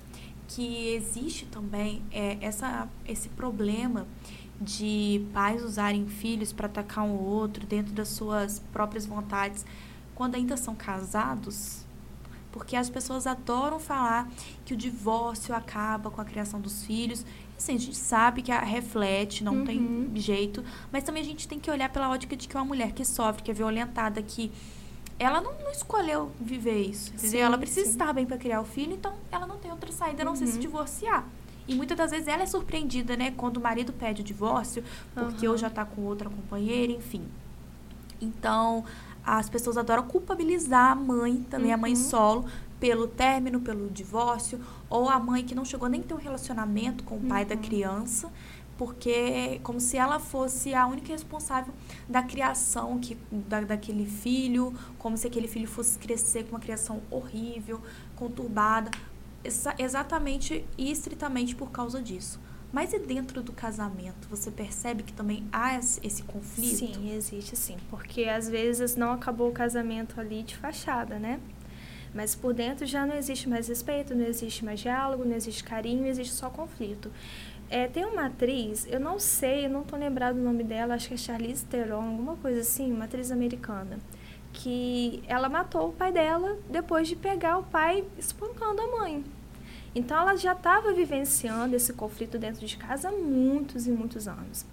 que existe também é, essa, esse problema de pais usarem filhos para atacar um outro dentro das suas próprias vontades quando ainda são casados, porque as pessoas adoram falar que o divórcio acaba com a criação dos filhos. Assim, a gente sabe que a reflete, não Uhum. tem jeito, mas também a gente tem que olhar pela ótica de que é uma mulher que sofre, que é violentada, que ela não, não escolheu viver isso. Sim, ela precisa sim. estar bem para criar o filho, então ela não tem outra saída a não ser se Uhum. divorciar. E muitas das vezes ela é surpreendida, né? Quando o marido pede o divórcio, porque Aham. ou já tá com outra companheira, enfim. Então, as pessoas adoram culpabilizar a mãe, também a mãe Uhum. solo, pelo término, pelo divórcio, ou a mãe que não chegou nem a ter um relacionamento com o pai da Uhum. criança, porque como se ela fosse a única responsável da criação que, da, daquele filho, como se aquele filho fosse crescer com uma criação horrível, conturbada, exa- exatamente e estritamente por causa disso. Mas e dentro do casamento, você percebe que também há esse conflito? Sim, existe sim. Porque às vezes não acabou o casamento ali de fachada, né? Mas por dentro já não existe mais respeito, não existe mais diálogo, não existe carinho, existe só conflito. É, tem uma atriz, eu não sei, eu não tô lembrado o nome dela, acho que é Charlize Theron, alguma coisa assim, uma atriz americana, que ela matou o pai dela depois de pegar o pai espancando a mãe. Então ela já estava vivenciando esse conflito dentro de casa há muitos e muitos anos.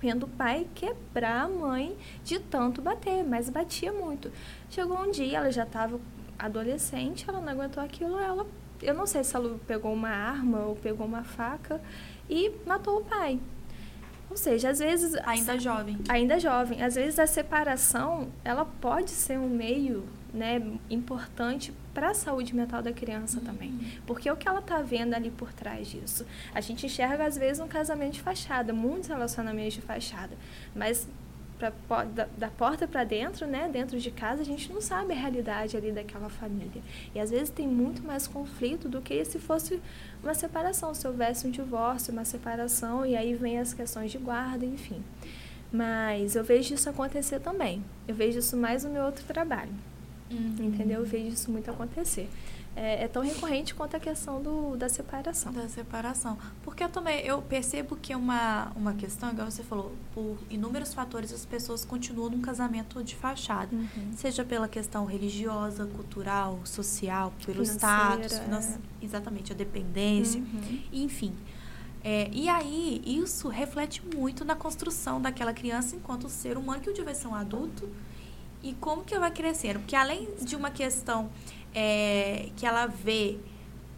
Vendo o pai quebrar a mãe de tanto bater, mas batia muito. Chegou um dia, ela já estava adolescente, ela não aguentou aquilo, ela, eu não sei se ela pegou uma arma ou pegou uma faca e matou o pai. Ou seja, às vezes Ainda jovem. ainda jovem. Às vezes a separação, ela pode ser um meio, né, importante para a saúde mental da criança também. Porque o que ela tá vendo ali por trás disso? A gente enxerga às vezes um casamento de fachada, muitos relacionamentos de fachada, mas pra, da, da porta para dentro, né, dentro de casa, a gente não sabe a realidade ali daquela família. E às vezes tem muito mais conflito do que se fosse uma separação, se houvesse um divórcio, uma separação, e aí vem as questões de guarda, enfim. Mas eu vejo isso acontecer também. Eu vejo isso mais no meu outro trabalho. Uhum. Entendeu? Eu vejo isso muito acontecer. É, é, tão recorrente quanto a questão do, da separação. Da separação. Porque eu também, eu percebo que é uma, uma questão, igual você falou, por inúmeros fatores as pessoas continuam num casamento de fachada. Uhum. Seja pela questão religiosa, cultural, social, pelo Financeira, status, é. exatamente, a dependência, uhum. enfim. É, e aí, isso reflete muito na construção daquela criança enquanto ser humano que um dia vai ser um adulto e como que vai crescendo. Porque além de uma questão é, que ela vê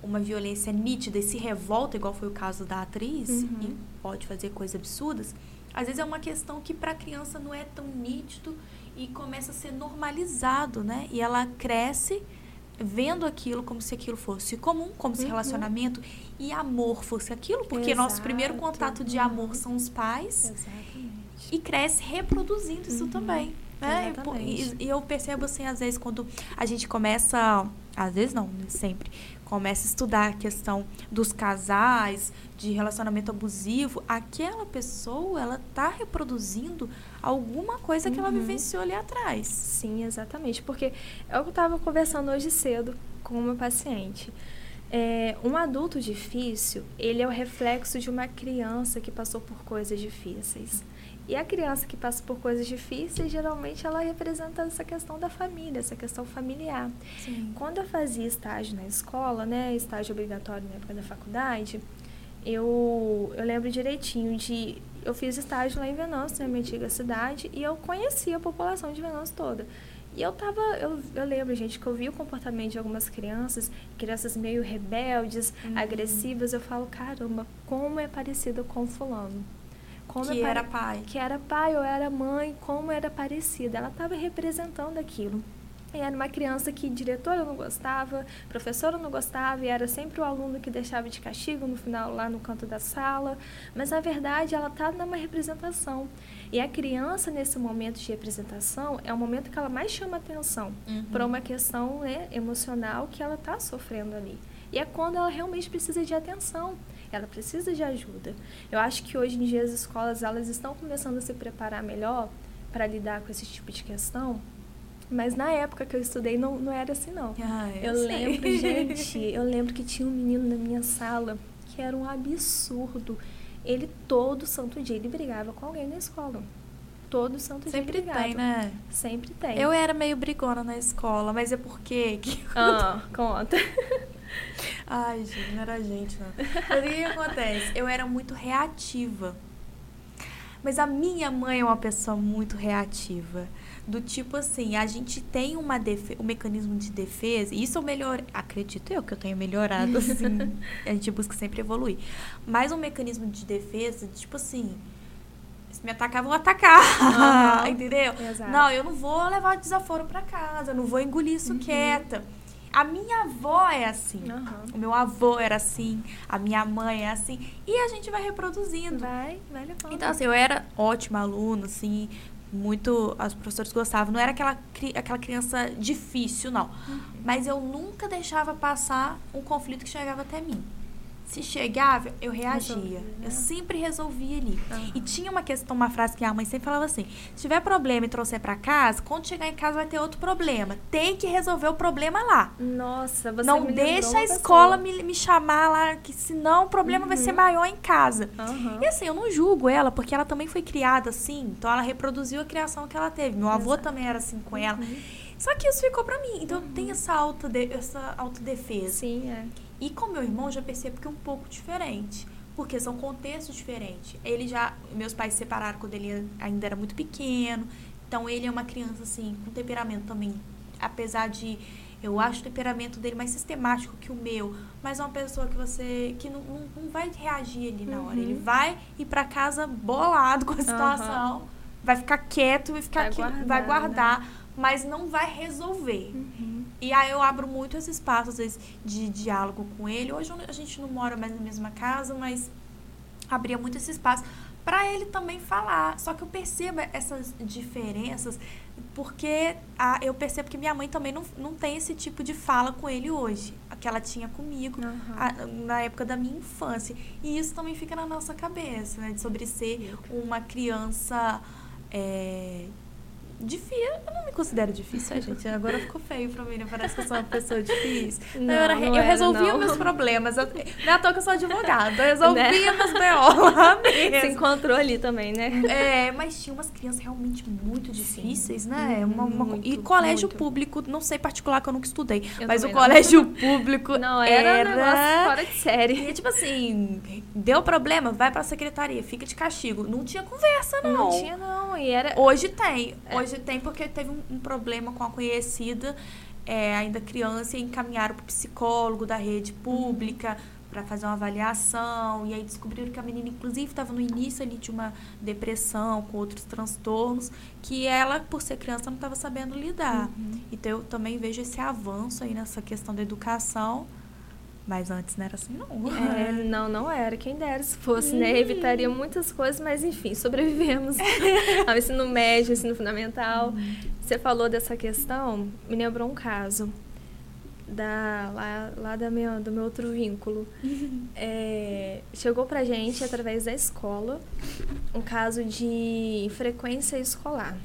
uma violência nítida e se revolta, igual foi o caso da atriz, uhum. e pode fazer coisas absurdas, às vezes é uma questão que para a criança não é tão nítido e começa a ser normalizado, né? E ela cresce vendo aquilo como se aquilo fosse comum, como se uhum. relacionamento e amor fosse aquilo, porque Exato. nosso primeiro contato de amor uhum. são os pais. Exatamente. E cresce reproduzindo isso uhum. também. Né? E, e, eu percebo assim, às vezes, quando a gente começa, às vezes não, sempre, começa a estudar a questão dos casais, de relacionamento abusivo, aquela pessoa, ela tá reproduzindo alguma coisa uhum. que ela uhum. vivenciou ali atrás. Sim, exatamente. Porque eu estava conversando hoje cedo com uma paciente. É, um adulto difícil, ele é o reflexo de uma criança que passou por coisas difíceis. E a criança que passa por coisas difíceis, geralmente ela representa essa questão da família, essa questão familiar. Sim. Quando eu fazia estágio na escola, né, estágio obrigatório na época da faculdade, eu, eu lembro direitinho de. Eu fiz estágio lá em Venâncio, na minha antiga cidade, e eu conhecia a população de Venâncio toda. E eu tava, eu, eu lembro, gente, que eu vi o comportamento de algumas crianças, crianças meio rebeldes, uhum. agressivas. Eu falo, caramba, como é parecido com fulano. Como que era pai. Que era pai ou era mãe, como era parecida. Ela estava representando aquilo. E era uma criança que diretora não gostava, professora não gostava, e era sempre o aluno que deixava de castigo no final, lá no canto da sala. Mas, na verdade, ela está numa representação. E a criança, nesse momento de representação, é o momento que ela mais chama atenção uhum. para uma questão né, emocional que ela está sofrendo ali. E é quando ela realmente precisa de atenção ela precisa de ajuda. Eu acho que hoje em dia as escolas elas estão começando a se preparar melhor para lidar com esse tipo de questão, mas na época que eu estudei não, não era assim não. Ah, eu, eu lembro, gente, eu lembro que tinha um menino na minha sala que era um absurdo. Ele todo santo dia ele brigava com alguém na escola. Todo santo Sempre dia brigava. tem, né? Sempre tem. Eu era meio brigona na escola, mas é porque que Ah, conta. Ai, gente, não era gente, não. Mas o que, que acontece? Eu era muito reativa. Mas a minha mãe é uma pessoa muito reativa. Do tipo assim, a gente tem uma defe um mecanismo de defesa, e isso eu melhor, acredito eu que eu tenho melhorado, assim. a gente busca sempre evoluir. Mas um mecanismo de defesa, tipo assim, se me atacar, vou atacar. Uhum. Entendeu? Exato. Não, eu não vou levar desaforo para casa, eu não vou engolir isso uhum. quieta. A minha avó é assim. Uhum. O meu avô era assim. A minha mãe é assim. E a gente vai reproduzindo. Vai, vai levando. Então, assim, eu era ótima aluna, assim. Muito. Os professores gostavam. Não era aquela, aquela criança difícil, não. Uhum. Mas eu nunca deixava passar um conflito que chegava até mim. Se chegava, eu reagia. Resolvia, né? Eu sempre resolvia ali. Uhum. E tinha uma questão, uma frase que a mãe sempre falava assim: se tiver problema e trouxer para casa, quando chegar em casa vai ter outro problema. Tem que resolver o problema lá. Nossa, você Não deixa a escola me, me, chamar lá, que senão o problema uhum. vai ser uhum. maior em casa. Uhum. E assim, eu não julgo ela, porque ela também foi criada assim. Então ela reproduziu a criação que ela teve. Meu avô Exato. também era assim com ela. Uhum. Só que isso ficou para mim. Então uhum. tem essa, autode essa autodefesa. Sim, é. E com meu irmão já percebo que é um pouco diferente, porque são contextos diferentes. Ele já, meus pais se separaram quando ele ainda era muito pequeno, então ele é uma criança assim com temperamento também, apesar de eu acho o temperamento dele mais sistemático que o meu, mas é uma pessoa que você que não, não, não vai reagir ali na hora, uhum. ele vai ir para casa bolado com a situação, uhum. vai ficar quieto e ficar vai aqui, guardar, vai guardar, né? Mas não vai resolver. Uhum. E aí eu abro muito esse espaço, às vezes, de diálogo com ele. Hoje a gente não mora mais na mesma casa, mas abria muito esse espaço para ele também falar. Só que eu percebo essas diferenças porque a, eu percebo que minha mãe também não, não tem esse tipo de fala com ele hoje, que ela tinha comigo uhum. a, na época da minha infância. E isso também fica na nossa cabeça, né? Sobre ser uma criança é, difícil. Eu não me considero difícil, a gente. Agora ficou feio pra mim, né? Parece que eu sou uma pessoa difícil. Não, eu, era, não eu era, resolvia não. meus problemas. Eu, não é à toa que eu sou advogada. Eu resolvia Né? meus B.O. lá Se encontrou ali também, né? É, mas tinha umas crianças realmente muito difíceis, né? Uma- uma- Muito, e colégio muito. público, não sei particular que eu nunca estudei, Eu mas o colégio público Não, era, era um negócio fora de série. E tipo assim, deu problema, vai pra secretaria, fica de castigo. Não tinha conversa, não. Não tinha, não. E era. Hoje tem. É. Hoje tem porque teve um, um problema com a conhecida, é, ainda criança, e encaminharam pro psicólogo da rede pública pra fazer uma avaliação. E aí descobriram que a menina, inclusive, estava no início ali de uma depressão, com outros transtornos, que ela, por ser criança, não estava sabendo lidar. Então eu também vejo esse avanço aí nessa questão da educação. Mas antes não era assim, não. É, não, não era. Quem dera se fosse, né? Evitaria muitas coisas, mas enfim, sobrevivemos ao ensino médio, ensino fundamental. Você falou dessa questão, me lembrou um caso da, lá, lá da minha, do meu outro vínculo. É, chegou pra gente, através da escola, um caso de frequência escolar.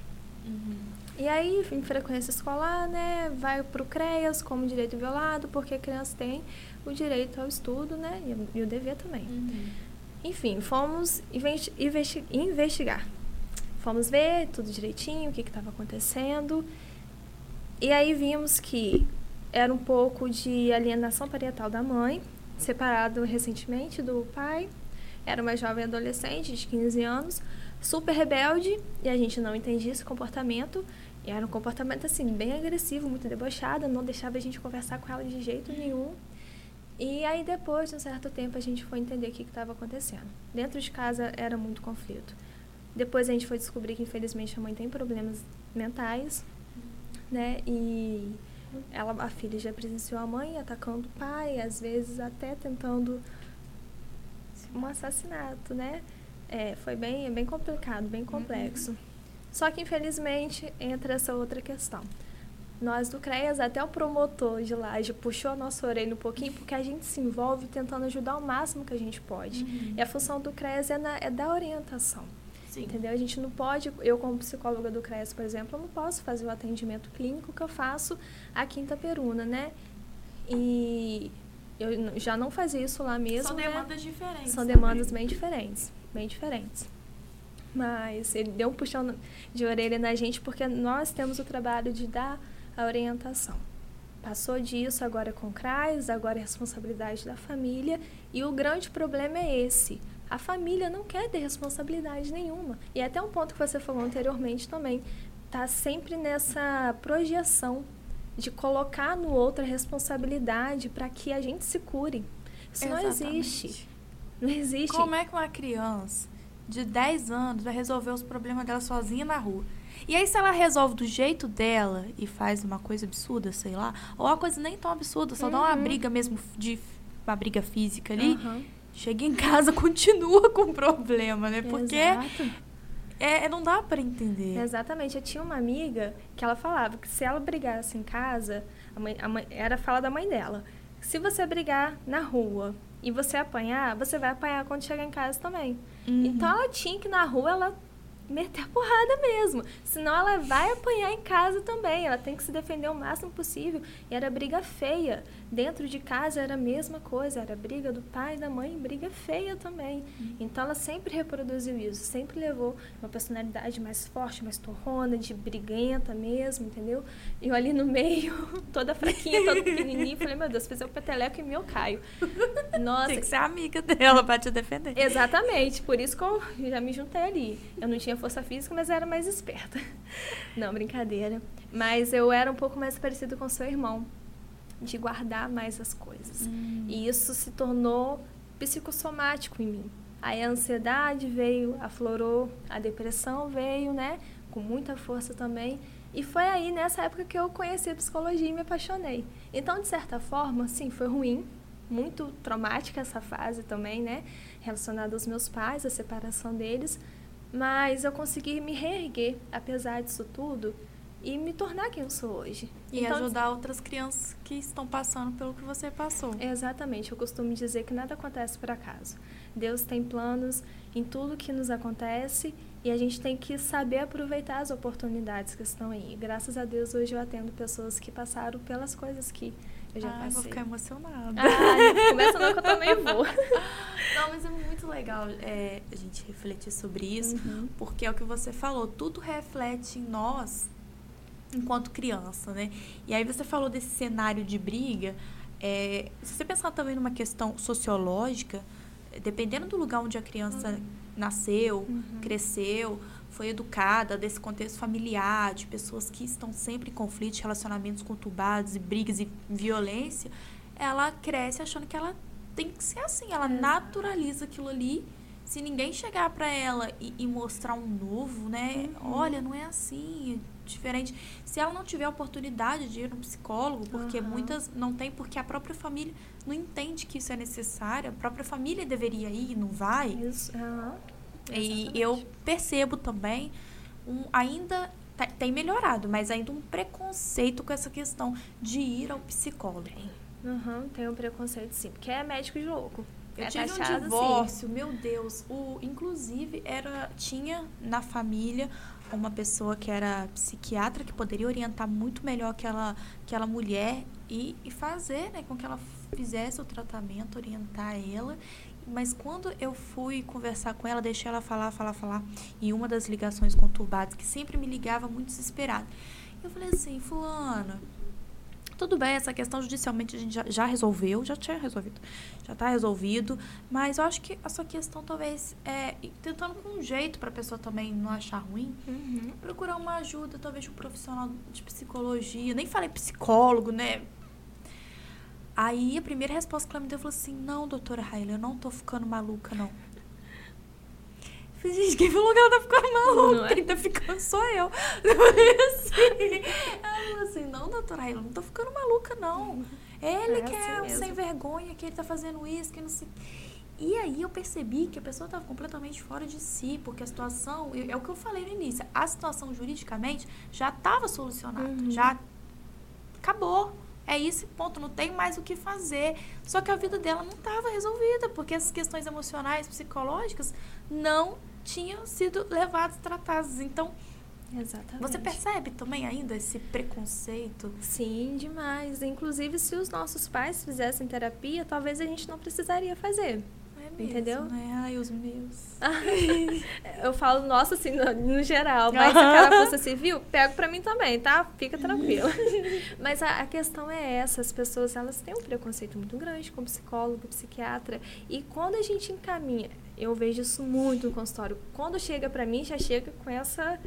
E aí, em frequência escolar, né, vai pro CREAS como direito violado, porque a criança tem o direito ao estudo, né, e, e o dever também. Enfim, fomos investi- investi- investigar. Fomos ver tudo direitinho, o que estava acontecendo. E aí vimos que era um pouco de alienação parental da mãe, separado recentemente do pai. Era uma jovem adolescente de 15 anos, super rebelde, e a gente não entendia esse comportamento. E era um comportamento assim bem agressivo, muito debochado, não deixava a gente conversar com ela de jeito nenhum. E aí depois de um certo tempo a gente foi entender o que estava acontecendo. Dentro de casa era muito conflito. Depois a gente foi descobrir que infelizmente a mãe tem problemas mentais, né? E ela, a filha já presenciou a mãe atacando o pai, às vezes até tentando um assassinato, né? É, foi bem, bem complicado, bem complexo. Só que infelizmente entra essa outra questão. Nós do CREAS, até o promotor de laje puxou a nossa orelha um pouquinho, porque a gente se envolve tentando ajudar o máximo que a gente pode. E a função do CREAS é, na, é dar orientação. Sim. Entendeu? A gente não pode, eu como psicóloga do CREAS, por exemplo, eu não posso fazer o atendimento clínico que eu faço aqui em Itaperuna, né? E eu já não fazia isso lá mesmo, São né? demandas diferentes. São também. demandas bem diferentes, bem diferentes. Mas ele deu um puxão de orelha na gente porque nós temos o trabalho de dar a orientação. Passou disso, agora é com o CRAS, agora é responsabilidade da família. E o grande problema é esse. A família não quer ter responsabilidade nenhuma. E até um ponto que você falou anteriormente também. Tá sempre nessa projeção de colocar no outro a responsabilidade para que a gente se cure. Isso não Exatamente. existe. Não existe. Como é que uma criança de 10 anos vai resolver os problemas dela sozinha na rua? E aí, se ela resolve do jeito dela e faz uma coisa absurda, sei lá, ou uma coisa nem tão absurda, só dá uma Uhum. briga mesmo de uma briga física ali, Aham. chega em casa, continua com o problema, né? Porque Exato. é, não dá pra entender. Exatamente. Eu tinha uma amiga que ela falava que se ela brigasse em casa, a mãe, a mãe- era a fala da mãe dela. Se você brigar na rua e você apanhar, você vai apanhar quando chegar em casa também. Uhum. Então ela tinha que ir na rua ela meter a porrada mesmo. Senão ela vai apanhar em casa também. Ela tem que se defender o máximo possível. E era briga feia. Dentro de casa era a mesma coisa. Era briga do pai e da mãe, briga feia também. Então ela sempre reproduziu isso. Sempre levou uma personalidade mais forte, mais torrona, de briguenta mesmo, entendeu? E eu ali no meio, toda fraquinha, toda pequenininha. Falei, meu Deus, fazer o peteleco em mim eu caio. Nossa, Tem que ser amiga dela pra te defender. Exatamente, por isso que eu já me juntei ali. Eu não tinha força física, mas era mais esperta. Não, brincadeira. Mas eu era um pouco mais parecido com seu irmão, de guardar mais as coisas. E isso se tornou psicossomático em mim. Aí a ansiedade veio, aflorou, a depressão veio, né? Com muita força também. E foi aí, nessa época, que eu conheci a psicologia e me apaixonei. Então, de certa forma, sim, foi ruim, muito traumática essa fase também, né? Relacionada aos meus pais, a separação deles. Mas eu consegui me reerguer, apesar disso tudo, e me tornar quem eu sou hoje. E Então, ajudar outras crianças que estão passando pelo que você passou. Exatamente, eu costumo dizer que nada acontece por acaso. Deus tem planos em tudo que nos acontece E a gente tem que saber aproveitar as oportunidades que estão aí. Graças a Deus, hoje eu atendo pessoas que passaram pelas coisas que eu já Ai, passei. vou ficar emocionada. Ah, começa não que eu também vou. Não, mas é muito legal é, a gente refletir sobre isso, Uhum. porque é o que você falou, tudo reflete em nós enquanto criança, né? E aí você falou desse cenário de briga. é, se você pensar também numa questão sociológica, dependendo do lugar onde a criança nasceu, Uhum. cresceu, foi educada, desse contexto familiar, de pessoas que estão sempre em conflitos, relacionamentos conturbados e brigas e violência, ela cresce achando que ela tem que ser assim, ela Exato. naturaliza aquilo ali. Se ninguém chegar pra ela e, e mostrar um novo, né? Uhum. Olha, não é assim, é diferente. Se ela não tiver a oportunidade de ir no psicólogo, porque Aham. muitas não tem, porque a própria família não entende que isso é necessário, a própria família deveria ir e não vai. Isso. Aham. E Exatamente. eu percebo também um, ainda tá- tem melhorado, mas ainda um preconceito com essa questão de ir ao psicólogo. Uhum, tem um preconceito sim, porque é médico de louco. Eu é tive um taxado assim. divórcio, meu Deus. O, inclusive, era, tinha na família uma pessoa que era psiquiatra que poderia orientar muito melhor aquela, aquela mulher e, e fazer né, com que ela fizesse o tratamento, orientar ela. Mas quando eu fui conversar com ela, deixei ela falar, falar, falar, em uma das ligações conturbadas, que sempre me ligava muito desesperada. Eu falei assim, fulana, tudo bem, essa questão judicialmente a gente já, já resolveu, já tinha resolvido, já está resolvido, mas eu acho que essa questão talvez é e tentando com um jeito para a pessoa também não achar ruim, Uhum. procurar uma ajuda, talvez de um profissional de psicologia, nem falei psicólogo, né? Aí a primeira resposta que ela me deu falou assim: Não, doutora Raíla, eu não tô ficando maluca, não. Eu falei, gente, quem falou que ela tá ficando maluca? Não é? Quem tá ficando sou eu. Eu falei assim. Ela falou assim: Não, doutora Raíla, eu não tô ficando maluca, não. Ele É que é assim um mesmo. sem vergonha, que ele tá fazendo isso, que não sei. E aí eu percebi que a pessoa estava completamente fora de si, porque a situação, é é o que eu falei no início, a situação juridicamente já estava solucionada, Uhum. já acabou. É isso, ponto, não tem mais o que fazer. Só que a vida dela não estava resolvida, porque essas questões emocionais, psicológicas não tinham sido levadas, tratadas. Então, Exatamente. você percebe também ainda esse preconceito? Sim, demais. Inclusive, se os nossos pais fizessem terapia, talvez a gente não precisaria fazer. Mesmo, Entendeu? Né? Ai, os meus. Eu falo, nossa, assim, no, no geral, mas se cara fosse civil, pego pra mim também, tá? Fica tranquilo. mas a, a questão é essa, as pessoas, elas têm um preconceito muito grande com psicólogo, psiquiatra, e quando a gente encaminha, eu vejo isso muito no consultório, quando chega pra mim, já chega com essa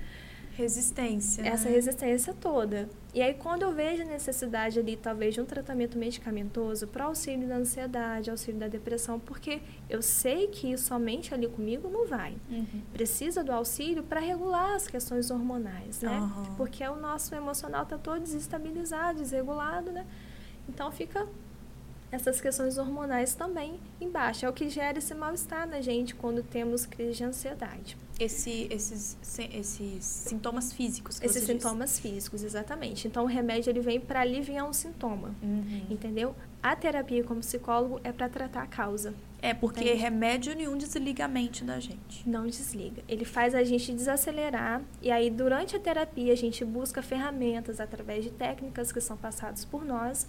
Resistência. essa né? resistência toda. E aí, quando eu vejo a necessidade ali, talvez, de um tratamento medicamentoso para auxílio da ansiedade, auxílio da depressão, porque eu sei que somente ali comigo não vai. Uhum. Precisa do auxílio para regular as questões hormonais, né? Aham. Porque o nosso emocional está todo desestabilizado, desregulado, né? Então, fica essas questões hormonais também embaixo. É o que gera esse mal-estar na gente quando temos crise de ansiedade. Esse, esses, se- esses sintomas físicos que Esses sintomas físicos, exatamente. Então, o remédio ele vem para aliviar um sintoma, Uhum. entendeu? A terapia como psicólogo é para tratar a causa. É, porque Entendi. remédio nenhum desliga a mente da gente. Não desliga. Ele faz a gente desacelerar e aí durante a terapia a gente busca ferramentas através de técnicas que são passadas por nós.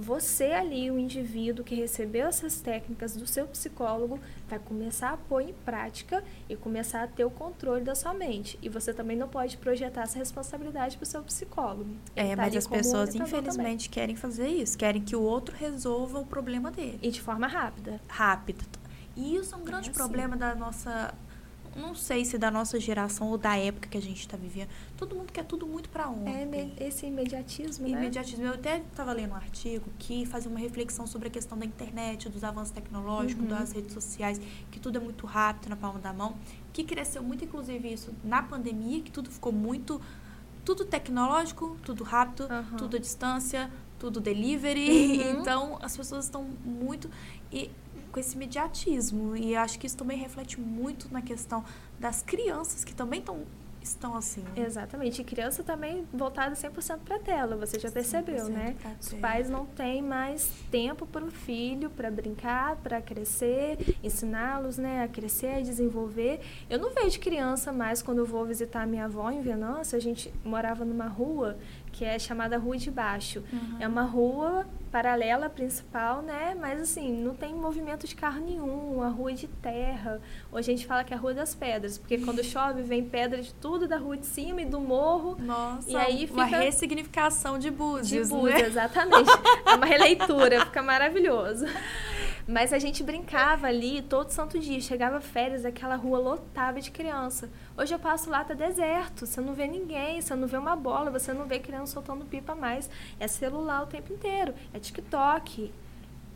Você ali, o indivíduo que recebeu essas técnicas do seu psicólogo, vai começar a pôr em prática e começar a ter o controle da sua mente. E você também não pode projetar essa responsabilidade para o seu psicólogo. Ele É, tá mas as pessoas, orientador também. infelizmente, querem fazer isso. Querem que o outro resolva o problema dele. E de forma rápida. Rápido. E isso é um grande assim. problema da nossa. Não sei se da nossa geração ou da época que a gente está vivendo. Todo mundo quer tudo muito para ontem. É esse imediatismo, né? Imediatismo. Eu até estava lendo um artigo que fazia uma reflexão sobre a questão da internet, dos avanços tecnológicos, Uhum. das redes sociais, que tudo é muito rápido na palma da mão, que cresceu muito, inclusive, isso na pandemia, que tudo ficou muito. Tudo tecnológico, tudo rápido, Aham. tudo à distância, tudo delivery. Uhum. Então, as pessoas estão muito. E, com esse imediatismo. E acho que isso também reflete muito na questão das crianças que também estão estão assim. Né? Exatamente. E criança também voltada 100% para a tela, você já percebeu, né? Os pais não têm mais tempo para o filho, para brincar, para crescer, ensiná-los né, a crescer, a desenvolver. Eu não vejo criança mais quando eu vou visitar minha avó em Venâncio, a gente morava numa rua que é chamada Rua de Baixo. Uhum. É uma rua paralela principal, né? Mas assim, não tem movimento de carro nenhum, uma rua de terra. Ou a gente fala que é a Rua das Pedras, porque quando chove vem pedra de tudo da rua de cima e do morro. Nossa, e aí fica... uma ressignificação de Búzios, De Búzios, né? exatamente. é uma releitura, fica maravilhoso. Mas a gente brincava ali todo santo dia. Chegava férias, aquela rua lotada de criança. Hoje eu passo lá, tá deserto. Você não vê ninguém, você não vê uma bola, você não vê criança soltando pipa mais. É celular o tempo inteiro, é TikTok.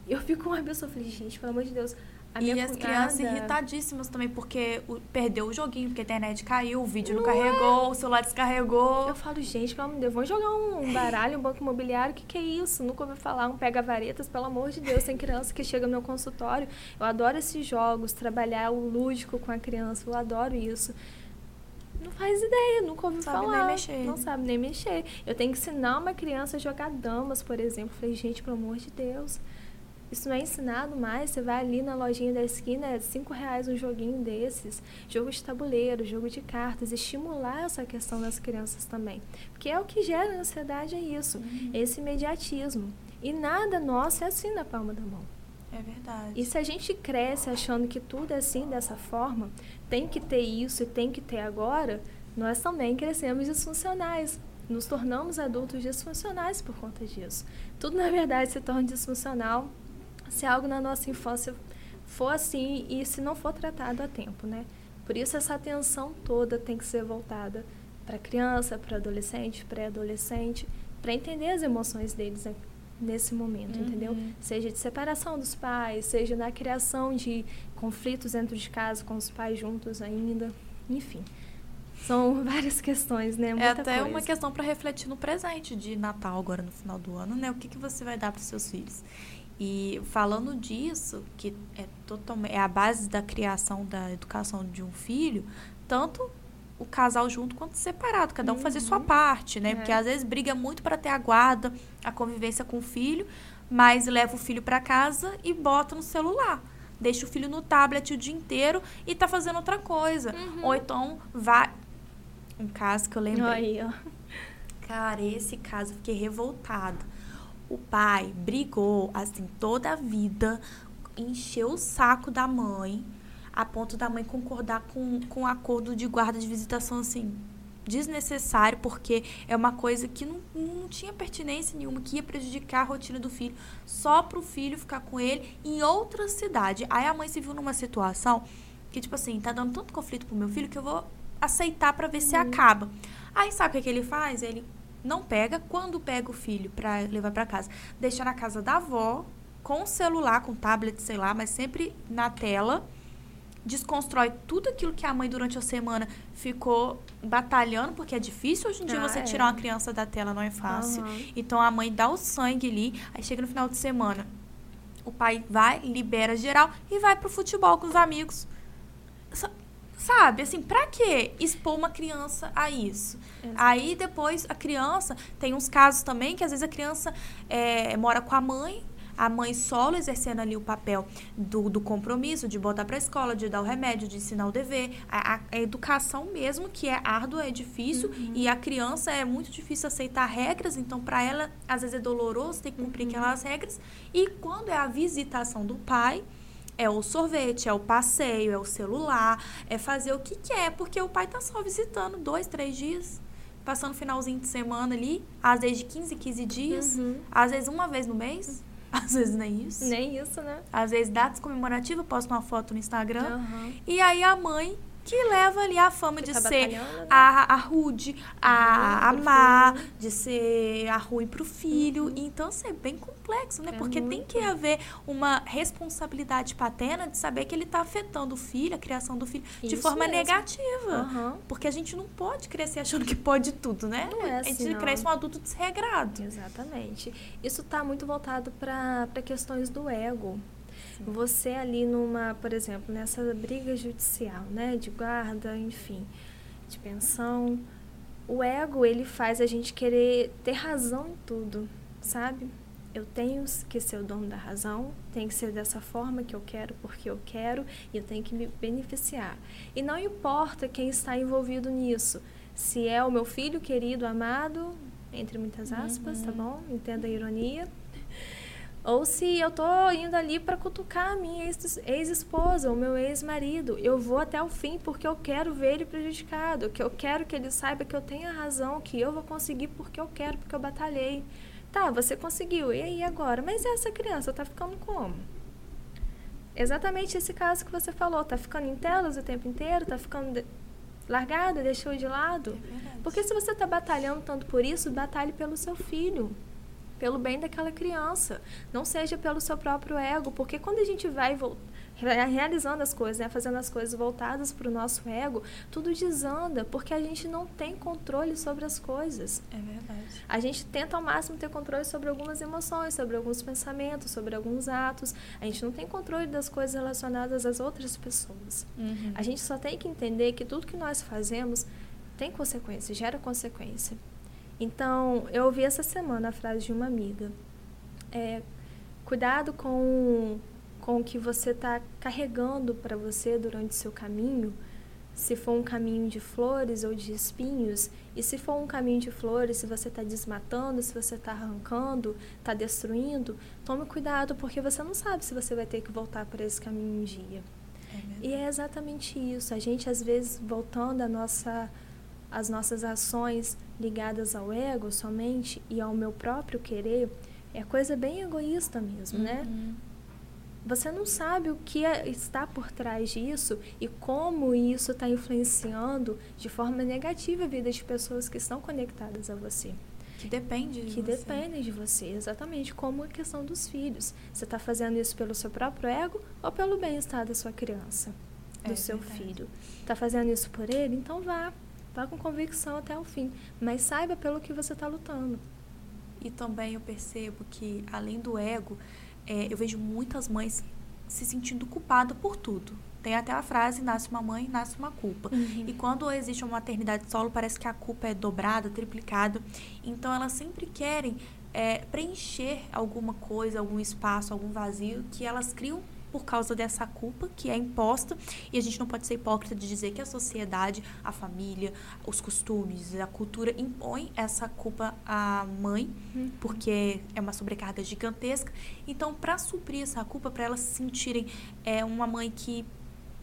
Eu fico com uma pessoa, falei, gente, pelo amor de Deus, a e as crianças irritadíssimas também, porque o, perdeu o joguinho, porque a internet caiu, o vídeo não, não carregou, o celular descarregou. Eu falo, gente, pelo amor de Deus, vamos jogar um baralho, um banco imobiliário, o que, que é isso? Nunca ouvi falar, um pega-varetas, pelo amor de Deus, tem criança que chega no meu consultório. Eu adoro esses jogos, trabalhar o lúdico com a criança, eu adoro isso. Não faz ideia, nunca ouvi sabe falar. Nem mexer. Não sabe nem mexer. Eu tenho que ensinar uma criança a jogar damas, por exemplo. Falei, gente, pelo amor de Deus. Isso não é ensinado mais. Você vai ali na lojinha da esquina, é cinco reais um joguinho desses. Jogo de tabuleiro, jogo de cartas. Estimular essa questão das crianças também. Porque é o que gera ansiedade, é isso. Uhum. Esse imediatismo. E nada nosso é assim na palma da mão. É verdade. E se a gente cresce achando que tudo é assim, dessa forma, tem que ter isso e tem que ter agora, nós também crescemos disfuncionais. Nos tornamos adultos disfuncionais por conta disso. Tudo, na verdade, se torna disfuncional se algo na nossa infância for assim e se não for tratado a tempo, né? Por isso essa atenção toda tem que ser voltada para criança, para adolescente, pré-adolescente, para entender as emoções deles né? nesse momento, uhum. entendeu? Seja de separação dos pais, seja na criação de conflitos dentro de casa com os pais juntos ainda, enfim. São várias questões, né? É Muita é até coisa. uma questão para refletir no presente de Natal agora no final do ano, né? O que, que você vai dar para seus filhos? E falando disso, que é totalmente é a base da criação da educação de um filho, tanto o casal junto quanto separado, cada um uhum. fazer sua uhum. parte, né? É. Porque às vezes briga muito para ter a guarda, a convivência com o filho, mas leva o filho para casa e bota no celular. Deixa o filho no tablet o dia inteiro e tá fazendo outra coisa. Uhum. Ou então vai um caso que eu lembrei. Aí, ó. Cara, esse caso eu fiquei revoltada o pai brigou, assim, toda a vida, encheu o saco da mãe, a ponto da mãe concordar com, com o acordo de guarda de visitação, assim, desnecessário, porque é uma coisa que não, não tinha pertinência nenhuma, que ia prejudicar a rotina do filho, só para o filho ficar com ele em outra cidade. Aí a mãe se viu numa situação que, tipo assim, tá dando tanto conflito pro meu filho que eu vou aceitar para ver uhum. se acaba. Aí sabe o que, que ele faz? Ele não pega. Quando pega o filho para levar para casa, deixa na casa da avó, com celular, com tablet, sei lá, mas sempre na tela. Desconstrói tudo aquilo que a mãe durante a semana ficou batalhando, porque é difícil hoje em dia ah, você é. tirar uma criança da tela, não é fácil. Uhum. Então a mãe dá o sangue ali, aí chega no final de semana, o pai vai, libera geral e vai pro futebol com os amigos. Sabe, assim, pra que expor uma criança a isso? Exato. Aí depois a criança, tem uns casos também que às vezes a criança é, mora com a mãe, a mãe solo exercendo ali o papel do, do compromisso, de botar para a escola, de dar o remédio, de ensinar o dever, a, a educação mesmo, que é árdua, é difícil, uhum. e a criança é muito difícil aceitar regras, então para ela às vezes é doloroso ter que cumprir uhum. aquelas regras, e quando é a visitação do pai, é o sorvete, é o passeio, é o celular, é fazer o que quer, porque o pai tá só visitando dois, três dias, passando finalzinho de semana ali, às vezes de 15, 15 dias, uhum. às vezes uma vez no mês, às vezes nem isso. Nem isso, né? Às vezes datas comemorativas, posta uma foto no Instagram, uhum. e aí a mãe que leva ali a fama de tá ser a, a rude, a, a má, de ser a ruim pro filho. Uhum. Então, assim, é bem complexo, né? É Porque muito. tem que haver uma responsabilidade paterna de saber que ele tá afetando o filho, a criação do filho, Isso de forma mesmo. negativa. Uhum. Porque a gente não pode crescer achando que pode tudo, né? Não é assim, a gente não. cresce um adulto desregrado. Exatamente. Isso tá muito voltado para questões do ego. Você ali numa, por exemplo, nessa briga judicial, né, de guarda, enfim, de pensão. O ego, ele faz a gente querer ter razão em tudo, sabe? Eu tenho que ser o dono da razão, tem que ser dessa forma que eu quero, porque eu quero, e eu tenho que me beneficiar. E não importa quem está envolvido nisso, se é o meu filho querido, amado, entre muitas aspas, tá uhum. tá bom? Entenda a ironia. Ou se eu tô indo ali para cutucar a minha ex-esposa, o meu ex-marido, eu vou até o fim porque eu quero ver ele prejudicado, que eu quero que ele saiba que eu tenho a razão, que eu vou conseguir porque eu quero, porque eu batalhei. Tá, você conseguiu. E aí agora? Mas essa criança tá ficando como? Exatamente esse caso que você falou, tá ficando em telas o tempo inteiro, tá ficando de... largada, deixou de lado. É porque se você tá batalhando tanto por isso, batalhe pelo seu filho pelo bem daquela criança, não seja pelo seu próprio ego, porque quando a gente vai realizando as coisas, né, fazendo as coisas voltadas para o nosso ego, tudo desanda, porque a gente não tem controle sobre as coisas. É verdade. A gente tenta ao máximo ter controle sobre algumas emoções, sobre alguns pensamentos, sobre alguns atos. A gente não tem controle das coisas relacionadas às outras pessoas. Uhum. A gente só tem que entender que tudo que nós fazemos tem consequência, gera consequência. Então, eu ouvi essa semana a frase de uma amiga. É, cuidado com, com o que você está carregando para você durante o seu caminho. Se for um caminho de flores ou de espinhos, e se for um caminho de flores, se você está desmatando, se você está arrancando, está destruindo, tome cuidado, porque você não sabe se você vai ter que voltar para esse caminho um dia. É e é exatamente isso. A gente, às vezes, voltando a nossa as nossas ações ligadas ao ego somente e ao meu próprio querer, é coisa bem egoísta mesmo, né? uhum. né? Você não sabe o que é, está por trás disso e como isso está influenciando de forma negativa a vida de pessoas que estão conectadas a você. Que depende de que você. dependem de você, exatamente como a questão dos filhos. Você está fazendo isso pelo seu próprio ego ou pelo bem-estar da sua criança, do é seu verdade. filho? Está fazendo isso por ele? Então vá, Vá com convicção até o fim, mas saiba pelo que você está lutando. E também eu percebo que, além do ego, é, eu vejo muitas mães se sentindo culpada por tudo. Tem até a frase: nasce uma mãe, nasce uma culpa. Uhum. E quando existe uma maternidade solo, parece que a culpa é dobrada, triplicada. Então elas sempre querem é, preencher alguma coisa, algum espaço, algum vazio que elas criam por causa dessa culpa que é imposta e a gente não pode ser hipócrita de dizer que a sociedade, a família, os costumes, a cultura impõe essa culpa à mãe, uhum. porque é uma sobrecarga gigantesca. Então, para suprir essa culpa, para elas se sentirem é, uma mãe que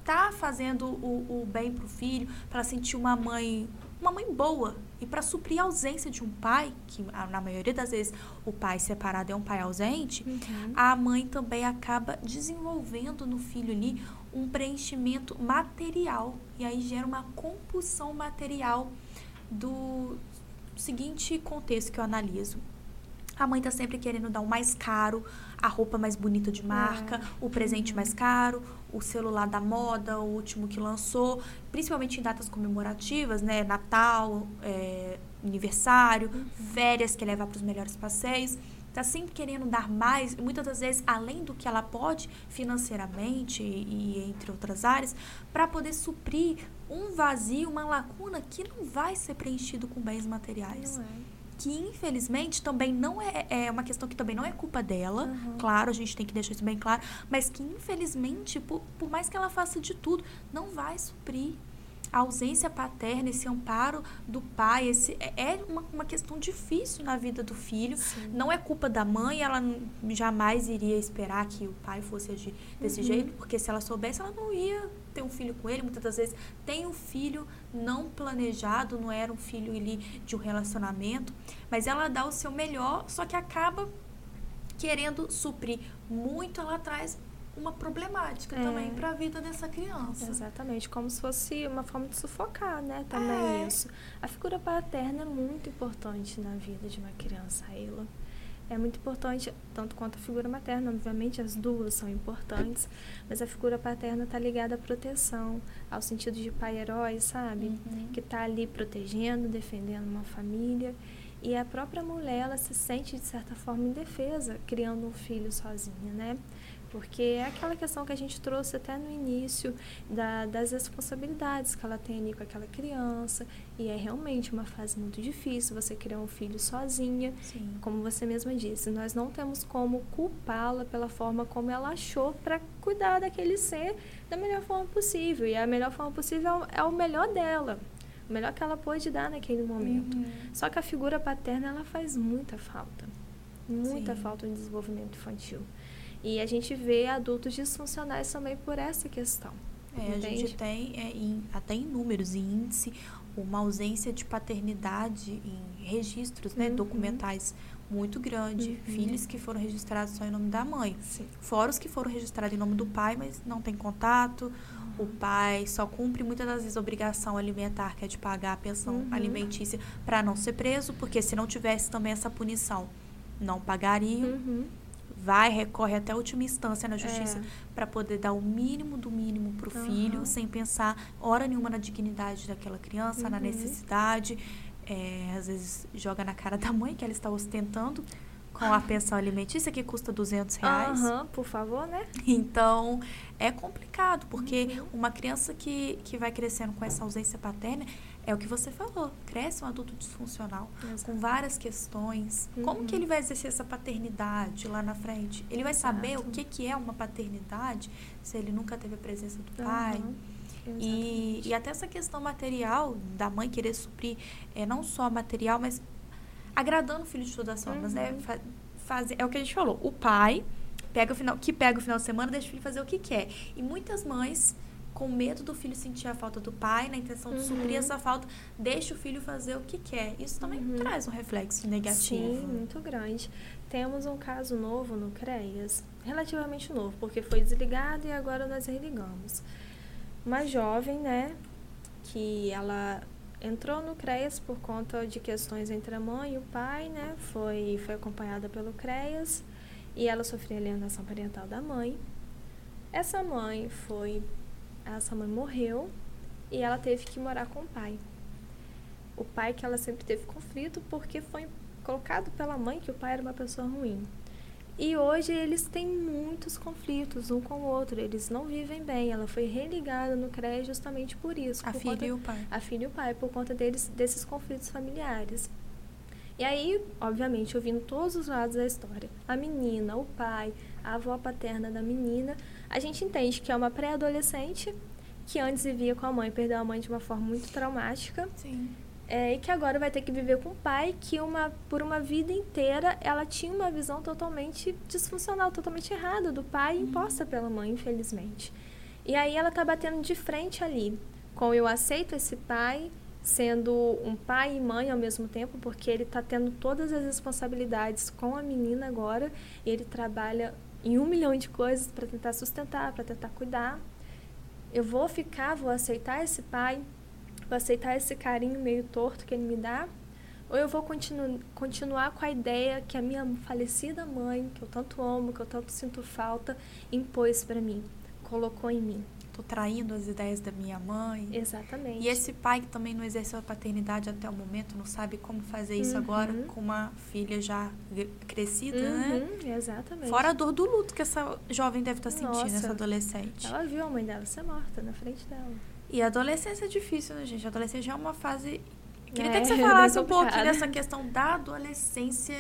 tá fazendo o, o bem pro filho, para sentir uma mãe uma mãe boa. E para suprir a ausência de um pai, que na maioria das vezes o pai separado é um pai ausente, uhum. a mãe também acaba desenvolvendo no filho ali um preenchimento material. E aí gera uma compulsão material do seguinte contexto que eu analiso. A mãe tá sempre querendo dar o mais caro, a roupa mais bonita de marca, é. o presente mais caro, o celular da moda, o último que lançou, principalmente em datas comemorativas, né? Natal, é, aniversário, uhum. férias que leva para os melhores passeios. Tá sempre querendo dar mais, muitas das vezes além do que ela pode financeiramente e, e entre outras áreas, para poder suprir um vazio, uma lacuna que não vai ser preenchido com bens materiais. Não é que infelizmente também não é, é uma questão que também não é culpa dela, uhum. claro, a gente tem que deixar isso bem claro, mas que infelizmente, por, por mais que ela faça de tudo, não vai suprir a ausência paterna, esse amparo do pai, esse é, é uma, uma questão difícil na vida do filho. Sim. Não é culpa da mãe, ela jamais iria esperar que o pai fosse agir desse uhum. jeito, porque se ela soubesse, ela não ia ter um filho com ele. Muitas das vezes tem um filho não planejado, não era um filho ali de um relacionamento, mas ela dá o seu melhor, só que acaba querendo suprir muito lá atrás uma problemática é. também para a vida dessa criança. Exatamente, como se fosse uma forma de sufocar, né? Também é. isso. A figura paterna é muito importante na vida de uma criança, Ayla. É muito importante, tanto quanto a figura materna, obviamente as duas são importantes, mas a figura paterna está ligada à proteção, ao sentido de pai herói, sabe? Uhum. Que está ali protegendo, defendendo uma família. E a própria mulher, ela se sente, de certa forma, indefesa, criando um filho sozinha, né? Porque é aquela questão que a gente trouxe até no início da, das responsabilidades que ela tem ali com aquela criança. E é realmente uma fase muito difícil você criar um filho sozinha. Sim. Como você mesma disse, nós não temos como culpá-la pela forma como ela achou para cuidar daquele ser da melhor forma possível. E a melhor forma possível é o melhor dela. O melhor que ela pôde dar naquele momento. Uhum. Só que a figura paterna, ela faz muita falta. Muita Sim. falta no desenvolvimento infantil. E a gente vê adultos disfuncionais também por essa questão. É, a gente tem, é, em- até em números e índice, uma ausência de paternidade em registros né, Uhum. documentais muito grande. Uhum. Filhos que foram registrados só em nome da mãe. Sim. Fora os que foram registrados em nome do pai, mas não tem contato. O pai só cumpre muitas das vezes a obrigação alimentar, que é de pagar a pensão Uhum. alimentícia, para não ser preso, porque se não tivesse também essa punição, não pagaria. Uhum. Vai, recorre até a última instância na justiça É. para poder dar o mínimo do mínimo para o Aham. filho, sem pensar hora nenhuma na dignidade daquela criança, na Uhum. necessidade. É, às vezes joga na cara da mãe que ela está ostentando com a pensão alimentícia que custa 200 reais. Aham, por favor, né? Então, é complicado, porque Uhum. uma criança que, que vai crescendo com essa ausência paterna, é o que você falou, cresce um adulto disfuncional, com várias questões. Como Uhum. que ele vai exercer essa paternidade lá na frente? Ele vai saber o Exato. que, que é uma paternidade se ele nunca teve a presença do pai? Aham, E, e até essa questão material, da mãe querer suprir é, não só material, mas agradando o filho de todas as formas, né? Uhum. Fa- fazer, é o que a gente falou. O pai pega o final, que pega o final de semana, deixa o filho fazer o que quer. E muitas mães, com medo do filho sentir a falta do pai, na intenção de Uhum. suprir essa falta, deixa o filho fazer o que quer. Isso também Uhum. traz um reflexo negativo. Sim, muito grande. Temos um caso novo no CREAS, relativamente novo, porque foi desligado e agora nós religamos. Uma jovem, né, que ela entrou no CREAS por conta de questões entre a mãe e o pai, né, foi, foi acompanhada pelo CREAS e ela sofreu alienação parental da mãe. Essa mãe foi, essa mãe morreu e ela teve que morar com o pai. O pai que ela sempre teve conflito porque foi colocado pela mãe que o pai era uma pessoa ruim. E hoje eles têm muitos conflitos um com o outro, eles não vivem bem. Ela foi religada no CREA justamente por isso. A por filha conta- e o pai. a filha e o pai, por conta deles, desses conflitos familiares. E aí, obviamente, ouvindo todos os lados da história, a menina, o pai, a avó paterna da menina, a gente entende que é uma pré-adolescente que antes vivia com a mãe, perdeu a mãe de uma forma muito traumática, Sim. é, e que agora vai ter que viver com o pai, que uma, por uma vida inteira ela tinha uma visão totalmente disfuncional, totalmente errada do pai, imposta pela mãe, infelizmente. E aí ela tá batendo de frente ali, com eu aceito esse pai, sendo um pai e mãe ao mesmo tempo, porque ele tá tendo todas as responsabilidades com a menina agora, ele trabalha em um milhão de coisas para tentar sustentar, para tentar cuidar. Eu vou ficar, vou aceitar esse pai, vou aceitar esse carinho meio torto que ele me dá, ou eu vou continu continuar com a ideia que a minha falecida mãe, que eu tanto amo, que eu tanto sinto falta, impôs para mim, colocou em mim. Tô traindo as ideias da minha mãe. Exatamente. E esse pai que também não exerceu a paternidade até o momento, não sabe como fazer isso Uhum. agora com uma filha já crescida, né? Uhum, Exatamente. Fora a dor do luto que essa jovem deve estar sentindo, Nossa. essa adolescente. Ela viu a mãe dela ser morta na frente dela. E a adolescência é difícil, né, gente? A adolescência já é uma fase. Queria É, até que você bem falasse um complicada. pouquinho dessa questão da adolescência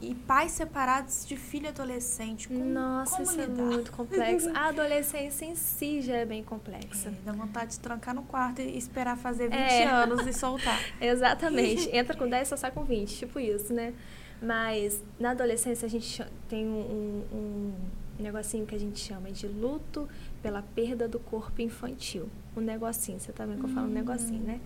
e pais separados de filho adolescente. Como, Nossa, como isso é lidar? muito complexo. A adolescência em si já é bem complexa. É, dá vontade de trancar no quarto e esperar fazer 20 É. anos e soltar. Exatamente. Entra com 10, só sai com 20, tipo isso, né? Mas na adolescência a gente tem um, um- um negocinho que a gente chama de luto pela perda do corpo infantil. Um negocinho, você tá vendo que eu falo um negocinho, né?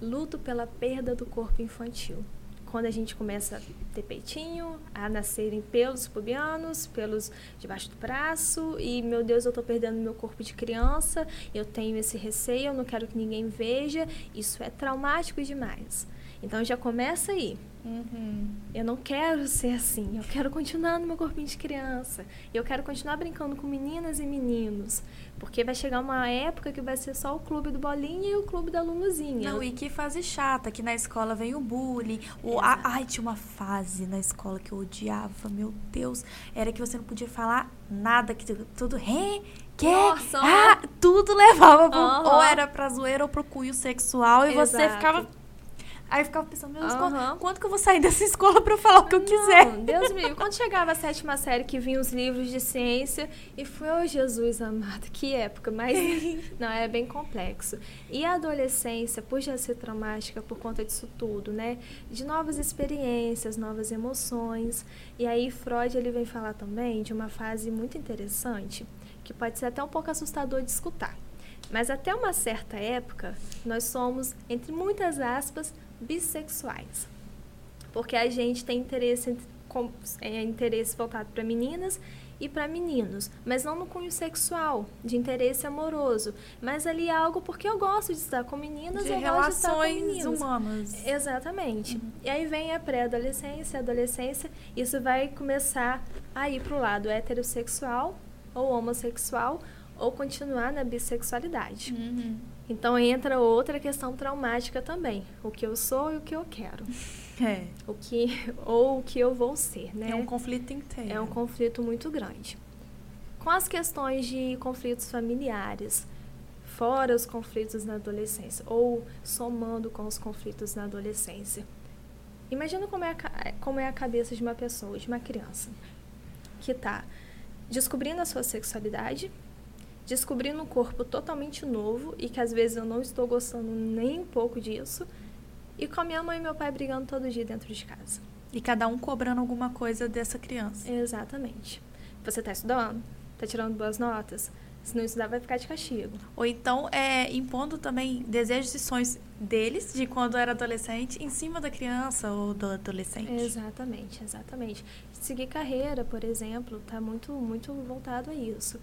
Luto pela perda do corpo infantil. Quando a gente começa a ter peitinho, a nascerem pelos pubianos, pelos debaixo do braço, e meu Deus, eu tô perdendo meu corpo de criança, eu tenho esse receio, eu não quero que ninguém veja, isso é traumático demais. Então já começa aí. Uhum. Eu não quero ser assim. Eu quero continuar no meu corpinho de criança. Eu quero continuar brincando com meninas e meninos. Porque vai chegar uma época que vai ser só o clube do Bolinha e o clube da Luluzinha. Não, e que fase chata, que na escola vem o bullying. O, a, ai, tinha uma fase na escola que eu odiava, meu Deus. Era que você não podia falar nada, que tudo. Ré, que? Nossa, ah, tudo levava pro, Uhum. ou era pra zoeira ou pro cunho sexual. E você Exato. ficava. Aí eu ficava pensando, meu Deus, Aham. quando, quando que eu vou sair dessa escola pra eu falar o que eu quiser? Não, Deus me livre. Quando chegava a sétima série que vinham os livros de ciência e foi, oh Jesus amado, que época, mas não, é bem complexo. E a adolescência, por já ser traumática por conta disso tudo, né? De novas experiências, novas emoções. E aí Freud ele vem falar também de uma fase muito interessante, que pode ser até um pouco assustador de escutar. Mas até uma certa época, nós somos, entre muitas aspas, bissexuais porque a gente tem interesse, com- é, interesse voltado para meninas e para meninos, mas não no cunho sexual, de interesse amoroso, mas ali algo porque eu gosto de estar com meninas De eu gosto de estar com relações meninos. humanas. Exatamente. E aí vem a pré-adolescência, adolescência, isso vai começar a ir para o lado heterossexual ou homossexual ou continuar na bissexualidade. Uhum. Então entra outra questão traumática também, o que eu sou e o que eu quero É. o que ou o que eu vou ser, né? É um conflito inteiro. É um conflito muito grande. Com as questões de conflitos familiares, fora os conflitos na adolescência, ou somando com os conflitos na adolescência. Imagina como é a, como é a cabeça de uma pessoa, de uma criança, que está descobrindo a sua sexualidade, descobrindo um corpo totalmente novo e que às vezes eu não estou gostando nem um pouco disso, e com a minha mãe e meu pai brigando todo dia dentro de casa. E cada um cobrando alguma coisa dessa criança. Exatamente. Você está estudando, está tirando boas notas. Se não estudar, vai ficar de castigo. Ou então é, impondo também desejos e sonhos deles, de quando era adolescente, em cima da criança ou do adolescente. Exatamente, exatamente. Seguir carreira, por exemplo, está muito, muito voltado a isso.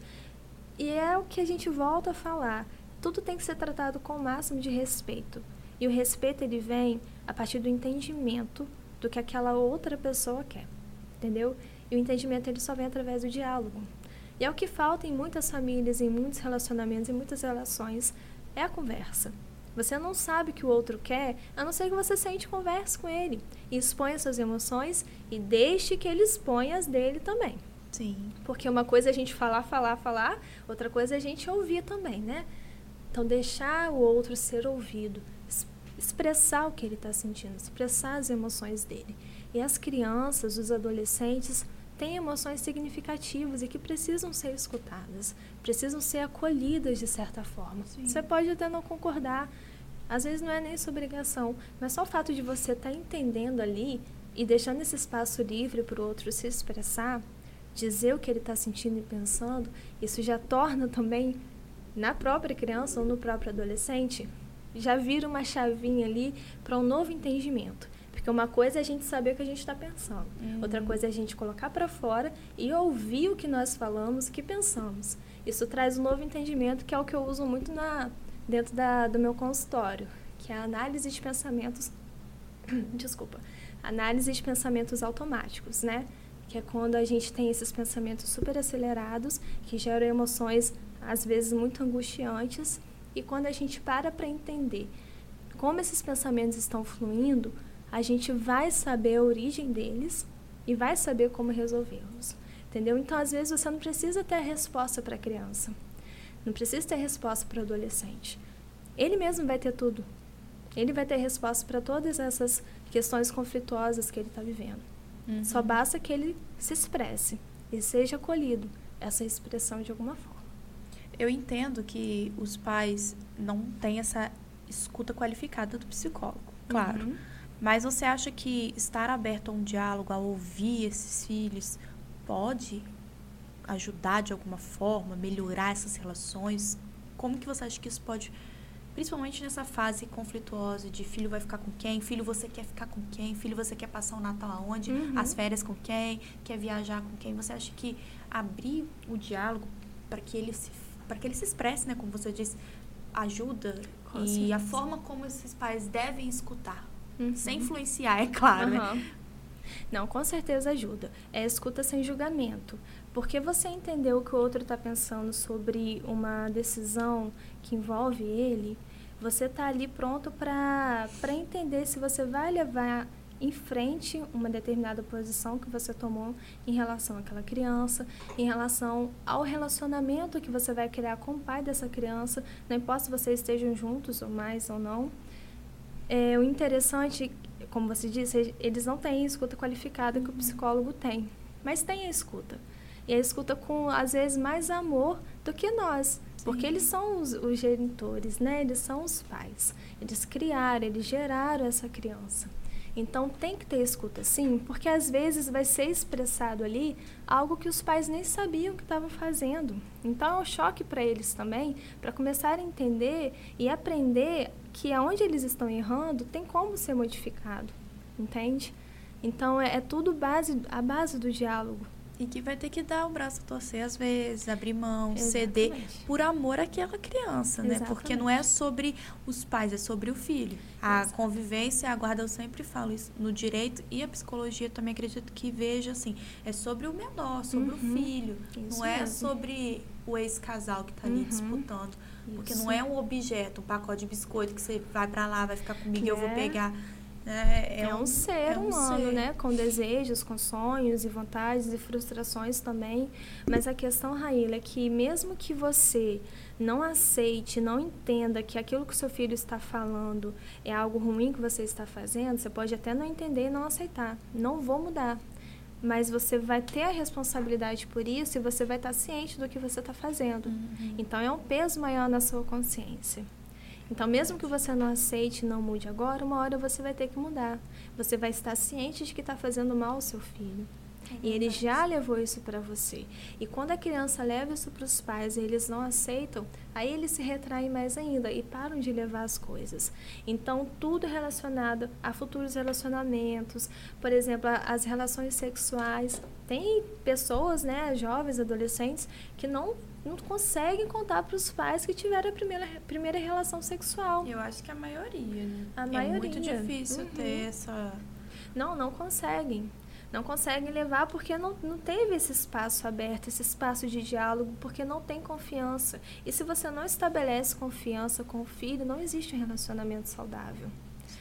E é o que a gente volta a falar. Tudo tem que ser tratado com o máximo de respeito. E o respeito ele vem a partir do entendimento do que aquela outra pessoa quer, entendeu? E o entendimento ele só vem através do diálogo. E é o que falta em muitas famílias, em muitos relacionamentos, em muitas relações, é a conversa. Você não sabe o que o outro quer, a não ser que você sente converse com ele. E exponha suas emoções e deixe que ele exponha as dele também. Sim. Porque uma coisa é a gente falar, falar, falar, outra coisa é a gente ouvir também, né? Então, deixar o outro ser ouvido, es- expressar o que ele está sentindo, expressar as emoções dele. E as crianças, os adolescentes, têm emoções significativas e que precisam ser escutadas, precisam ser acolhidas de certa forma. Sim. Você pode até não concordar, às vezes não é nem sua obrigação, mas só o fato de você estar entendendo ali e deixando esse espaço livre para o outro se expressar, dizer o que ele está sentindo e pensando, isso já torna também, na própria criança ou no próprio adolescente, já vira uma chavinha ali para um novo entendimento. Porque uma coisa é a gente saber o que a gente está pensando, outra coisa é a gente colocar para fora e ouvir o que nós falamos, o que pensamos. Isso traz um novo entendimento, que é o que eu uso muito na, dentro da, do meu consultório, que é a análise de pensamentos. Desculpa. Análise de pensamentos automáticos, né? Que é quando a gente tem esses pensamentos super acelerados, que geram emoções às vezes muito angustiantes, e quando a gente para para entender como esses pensamentos estão fluindo, a gente vai saber a origem deles e vai saber como resolvê-los. Entendeu? Então, às vezes, você não precisa ter a resposta para a criança. Não precisa ter resposta para o adolescente. Ele mesmo vai ter tudo. Ele vai ter resposta para todas essas questões conflituosas que ele está vivendo. Uhum. Só basta que ele se expresse e seja acolhido essa expressão de alguma forma. Eu entendo que os pais não têm essa escuta qualificada do psicólogo, claro. Uhum. Mas você acha que estar aberto a um diálogo, a ouvir esses filhos, pode ajudar de alguma forma, melhorar essas relações? Como que você acha que isso pode, principalmente nessa fase conflituosa de filho vai ficar com quem, filho você quer ficar com quem, filho você quer passar o Natal aonde, Uhum. as férias com quem, quer viajar com quem? Você acha que abrir o diálogo para que ele se para que ele se expresse, né, como você disse, ajuda Com e certeza. a forma como esses pais devem escutar Uhum. Sem influenciar, é claro, uhum. né? Não, com certeza ajuda. É escuta sem julgamento. Porque você entendeu o que o outro está pensando sobre uma decisão que envolve ele, você está ali pronto para entender se você vai levar em frente uma determinada posição que você tomou em relação àquela criança, em relação ao relacionamento que você vai criar com o pai dessa criança, não importa se vocês estejam juntos ou mais ou não. É, o interessante, como você disse, eles não têm escuta qualificada que o psicólogo tem, mas tem a escuta. E a escuta com, às vezes, mais amor do que nós. Porque eles são os, os genitores, né? Eles são os pais. Eles criaram, eles geraram essa criança. Então tem que ter escuta sim, porque às vezes vai ser expressado ali algo que os pais nem sabiam que estavam fazendo. Então é um choque para eles também, para começar a entender e aprender que aonde eles estão errando tem como ser modificado, entende? Então é, é tudo base, a base do diálogo. E que vai ter que dar o braço a torcer às vezes, abrir mão, Exatamente. ceder por amor àquela criança, né? Exatamente. Porque não é sobre os pais, é sobre o filho. A Exato. convivência, a guarda, eu sempre falo isso no direito e a psicologia também acredito que veja assim, é sobre o menor, sobre uhum. o filho. Isso não é mesmo. sobre o ex-casal que está ali uhum. disputando. Porque isso. não é um objeto, um pacote de biscoito que você vai para lá, vai ficar comigo, é. eu vou é. pegar. É, é, é, um, ser é um humano, ser. né? Com desejos, com sonhos e vontades e frustrações também. Mas a questão, Raíla, é que mesmo que você não aceite, não entenda que aquilo que o seu filho está falando é algo ruim que você está fazendo, você pode até não entender e não aceitar. Não vou mudar. Mas você vai ter a responsabilidade por isso e você vai estar ciente do que você está fazendo. Uhum. Então é um peso maior na sua consciência. Então, mesmo que você não aceite, não mude agora, uma hora você vai ter que mudar. Você vai estar ciente de que está fazendo mal ao seu filho. É e ele já levou isso para você. E quando a criança leva isso para os pais e eles não aceitam, aí eles se retraem mais ainda e param de levar as coisas. Então, tudo relacionado a futuros relacionamentos, por exemplo, as relações sexuais. Tem pessoas, né, jovens, adolescentes, que não não conseguem contar para os pais que tiveram a primeira, primeira relação sexual. Eu acho que a maioria, né? A é maioria. muito difícil uhum. ter essa. Não, não conseguem. Não conseguem levar porque não, não teve esse espaço aberto, esse espaço de diálogo, porque não tem confiança. E se você não estabelece confiança com o filho, não existe um relacionamento saudável.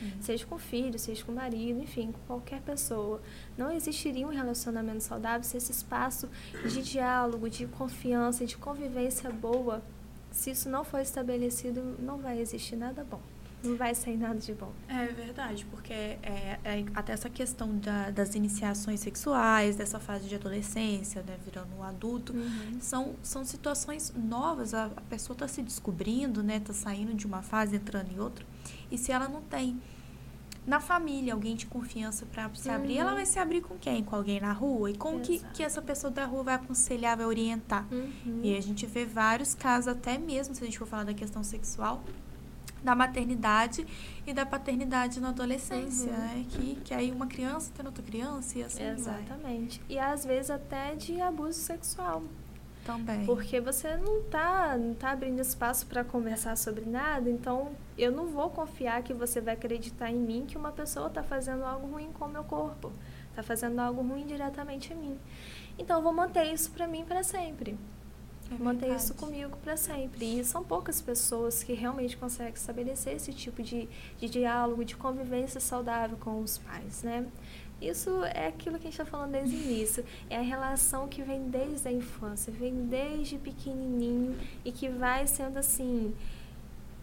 Sim. Seja com o filho, seja com o marido, enfim, com qualquer pessoa. Não existiria um relacionamento saudável se esse espaço de diálogo, de confiança, de convivência boa, se isso não for estabelecido, não vai existir nada bom. Não vai sair nada de bom. É verdade, porque é, é até essa questão da, das iniciações sexuais, dessa fase de adolescência, né, virando um adulto, uhum. são, são situações novas. A, a pessoa está se descobrindo, né, está saindo de uma fase, entrando em outra. E se ela não tem na família alguém de confiança para se uhum. abrir, ela uhum. vai se abrir com quem? Com alguém na rua? E como que, que essa pessoa da rua vai aconselhar, vai orientar? Uhum. E a gente vê vários casos, até mesmo se a gente for falar da questão sexual, da maternidade e da paternidade na adolescência, uhum. né? Que, que aí uma criança tendo outra criança e assim Exatamente. Vai. E às vezes até de abuso sexual. Também. Porque você não tá, não tá abrindo espaço para conversar sobre nada, então eu não vou confiar que você vai acreditar em mim que uma pessoa está fazendo algo ruim com o meu corpo, está fazendo algo ruim diretamente em mim. Então eu vou manter isso para mim para sempre. É manter isso comigo para sempre. E são poucas pessoas que realmente conseguem estabelecer esse tipo de, de diálogo, de convivência saudável com os pais, né? Isso é aquilo que a gente está falando desde o início. É a relação que vem desde a infância, vem desde pequenininho e que vai sendo assim,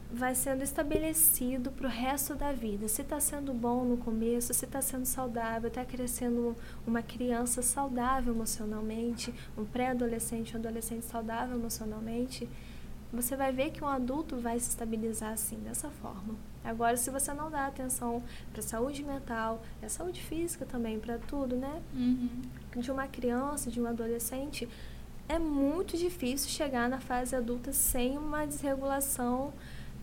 vai sendo estabelecido para o resto da vida. Se está sendo bom no começo, se está sendo saudável, está crescendo uma criança saudável emocionalmente, um pré-adolescente, um adolescente saudável emocionalmente, você vai ver que um adulto vai se estabilizar assim, dessa forma. Agora, se você não dá atenção para a saúde mental, a saúde física também, para tudo, né? Uhum. De uma criança, de um adolescente, é muito difícil chegar na fase adulta sem uma desregulação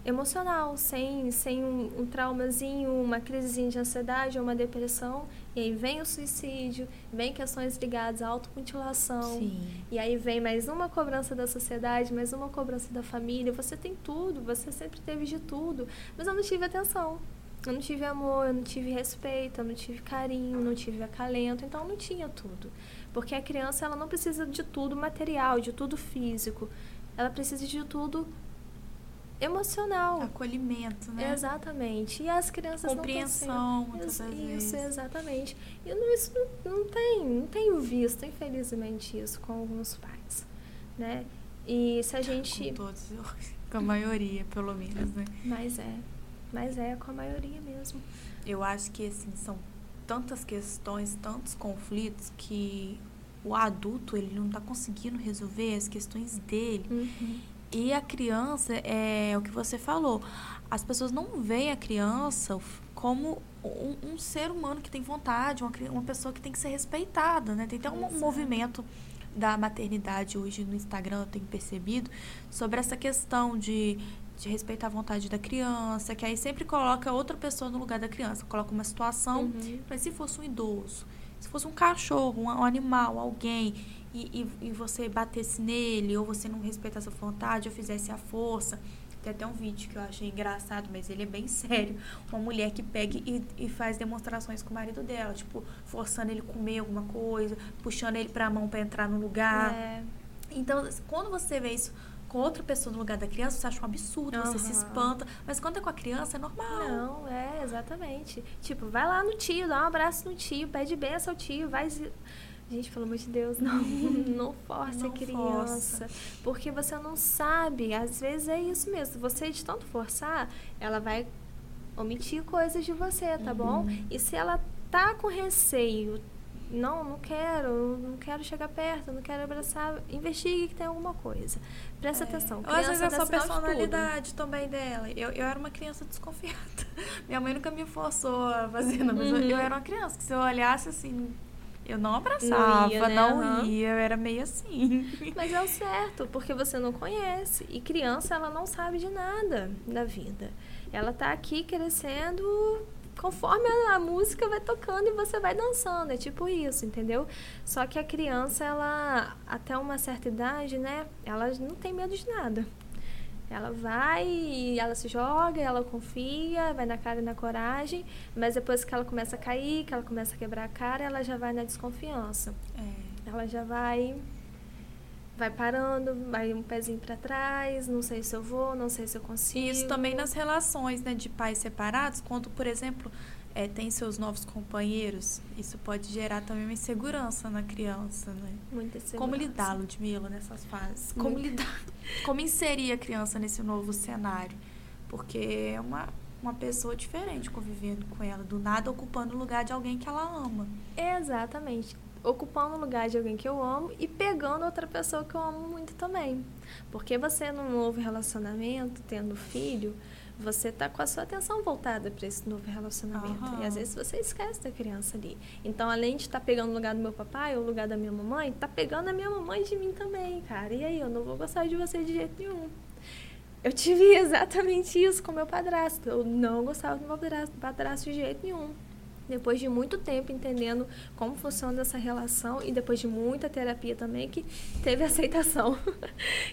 emocional, sem, sem um, um traumazinho, uma crisezinha de ansiedade ou uma depressão. E aí vem o suicídio, vem questões ligadas à automutilação. Sim. E aí vem mais uma cobrança da sociedade, mais uma cobrança da família. Você tem tudo, você sempre teve de tudo. Mas eu não tive atenção. Eu não tive amor, eu não tive respeito, eu não tive carinho, não tive acalento, então não tinha tudo. Porque a criança ela não precisa de tudo material, de tudo físico. Ela precisa de tudo emocional. Acolhimento, né? Exatamente. E as crianças Compreensão, não muitas isso, vezes. Exatamente. E não, isso não, não tem, não tenho visto, infelizmente, isso com alguns pais, né? E se a gente... Com todos, com a maioria, pelo menos, né? Mas é, mas é com a maioria mesmo. Eu acho que, assim, são tantas questões, tantos conflitos que o adulto, ele não está conseguindo resolver as questões dele. Uhum. E a criança, é o que você falou, as pessoas não veem a criança como um, um ser humano que tem vontade, uma, uma pessoa que tem que ser respeitada, né? Tem até um Exato. movimento da maternidade hoje no Instagram, eu tenho percebido, sobre essa questão de, de respeitar a vontade da criança, que aí sempre coloca outra pessoa no lugar da criança, coloca uma situação, Uhum. mas se fosse um idoso, se fosse um cachorro, um, um animal, alguém, e, e, e você batesse nele, ou você não respeitasse a vontade, ou fizesse a força. Tem até um vídeo que eu achei engraçado, mas ele é bem sério. Uma mulher que pega e, e faz demonstrações com o marido dela, tipo, forçando ele a comer alguma coisa, puxando ele pra mão pra entrar no lugar. É, Então, quando você vê isso com outra pessoa no lugar da criança, você acha um absurdo, você se espanta. Mas quando é com a criança, é normal. Não, é, exatamente. Tipo, vai lá no tio, dá um abraço no tio, pede benção ao tio, vai. Gente, pelo amor de Deus, não, não force Não a criança. Porque você não sabe, às vezes é isso mesmo. Você de tanto forçar, ela vai omitir coisas de você, tá bom? Uhum. E se ela tá com receio, não, não quero, não quero chegar perto, não quero abraçar, investigue que tem alguma coisa. Presta atenção. Ou às vezes é só a sinal de tudo. personalidade também dela. Eu, eu era uma criança desconfiada. Minha mãe nunca me forçou a fazer, não, mas eu, Uhum. eu era uma criança que se eu olhasse assim, eu não abraçava, não ia, ia, né? Aham. eu era meio assim. Mas é o certo, porque você não conhece. E criança, ela não sabe de nada da vida. Ela tá aqui crescendo conforme a, a música vai tocando e você vai dançando. É tipo isso, entendeu? Só que a criança, ela, até uma certa idade, né? Ela não tem medo de nada. Ela vai, ela se joga, ela confia, vai na cara e na coragem, mas depois que ela começa a cair, que ela começa a quebrar a cara, ela já vai na desconfiança É. ela já vai vai parando, vai um pezinho para trás, não sei se eu vou, não sei se eu consigo. E isso também nas relações né, de pais separados, quando, por exemplo, é, tem seus novos companheiros, isso pode gerar também uma insegurança na criança, né? Muita Como insegurança. lidar, Ludmilla, nessas fases? Como Muito. lidar? Como inserir a criança nesse novo cenário? Porque é uma, uma pessoa diferente convivendo com ela, do nada ocupando o lugar de alguém que ela ama. Exatamente. Ocupando o lugar de alguém que eu amo e pegando outra pessoa que eu amo muito também. Porque você num novo relacionamento, tendo filho, você tá com a sua atenção voltada para esse novo relacionamento. Aham. E às vezes você esquece da criança ali. Então, além de estar pegando o lugar do meu papai ou o lugar da minha mamãe, tá pegando a minha mamãe de mim também, cara. E aí, eu não vou gostar de você de jeito nenhum. Eu tive exatamente isso com meu padrasto. Eu não gostava do meu padrasto, padrasto de jeito nenhum. Depois de muito tempo entendendo como funciona essa relação e depois de muita terapia também que teve aceitação,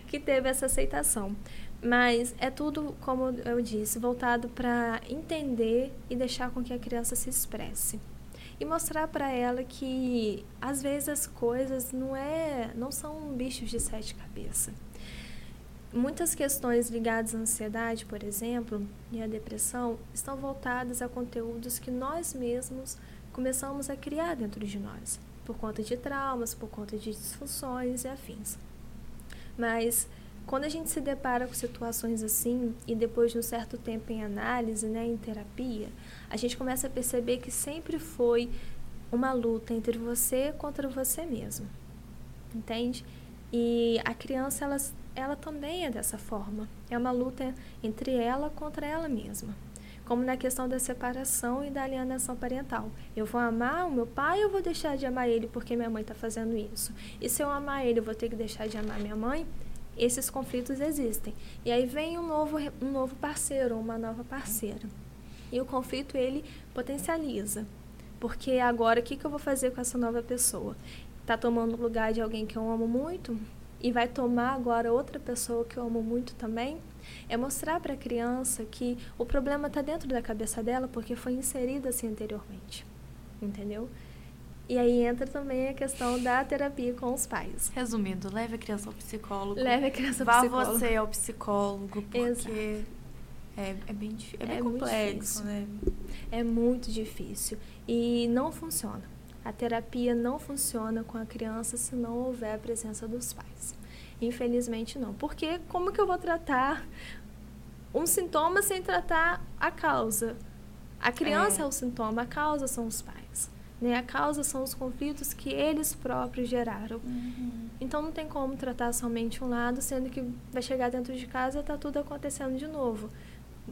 que teve essa aceitação. Mas é tudo, como eu disse, voltado para entender e deixar com que a criança se expresse e mostrar para ela que às vezes as coisas não é, não são bichos de sete cabeças. Muitas questões ligadas à ansiedade, por exemplo, e à depressão, estão voltadas a conteúdos que nós mesmos começamos a criar dentro de nós, por conta de traumas, por conta de disfunções e afins. Mas quando a gente se depara com situações assim e depois de um certo tempo em análise, né, em terapia, a gente começa a perceber que sempre foi uma luta entre você contra você mesmo. Entende? E a criança ela, ela também é dessa forma. É uma luta entre ela contra ela mesma. Como na questão da separação e da alienação parental. Eu vou amar o meu pai ou vou deixar de amar ele porque minha mãe está fazendo isso? E se eu amar ele, eu vou ter que deixar de amar minha mãe? Esses conflitos existem. E aí vem um novo, um novo parceiro, uma nova parceira. E o conflito ele potencializa. Porque agora o que, que eu vou fazer com essa nova pessoa? Tá tomando o lugar de alguém que eu amo muito? e vai tomar agora outra pessoa que eu amo muito também, é mostrar para a criança que o problema está dentro da cabeça dela porque foi inserido assim anteriormente. Entendeu? E aí entra também a questão da terapia com os pais. Resumindo, leve a criança ao psicólogo. Leve a criança ao Vá psicólogo. Vá você ao psicólogo, porque Exato. é, é bem, difícil, é bem É complexo, né? É muito difícil e não funciona. A terapia não funciona com a criança se não houver a presença dos pais. Infelizmente não. Porque como que eu vou tratar um sintoma sem tratar a causa? A criança é, É. o sintoma, a causa são os pais. Né? A causa são os conflitos que eles próprios geraram. Então não tem como tratar somente um lado, sendo que vai chegar dentro de casa e está tudo acontecendo de novo.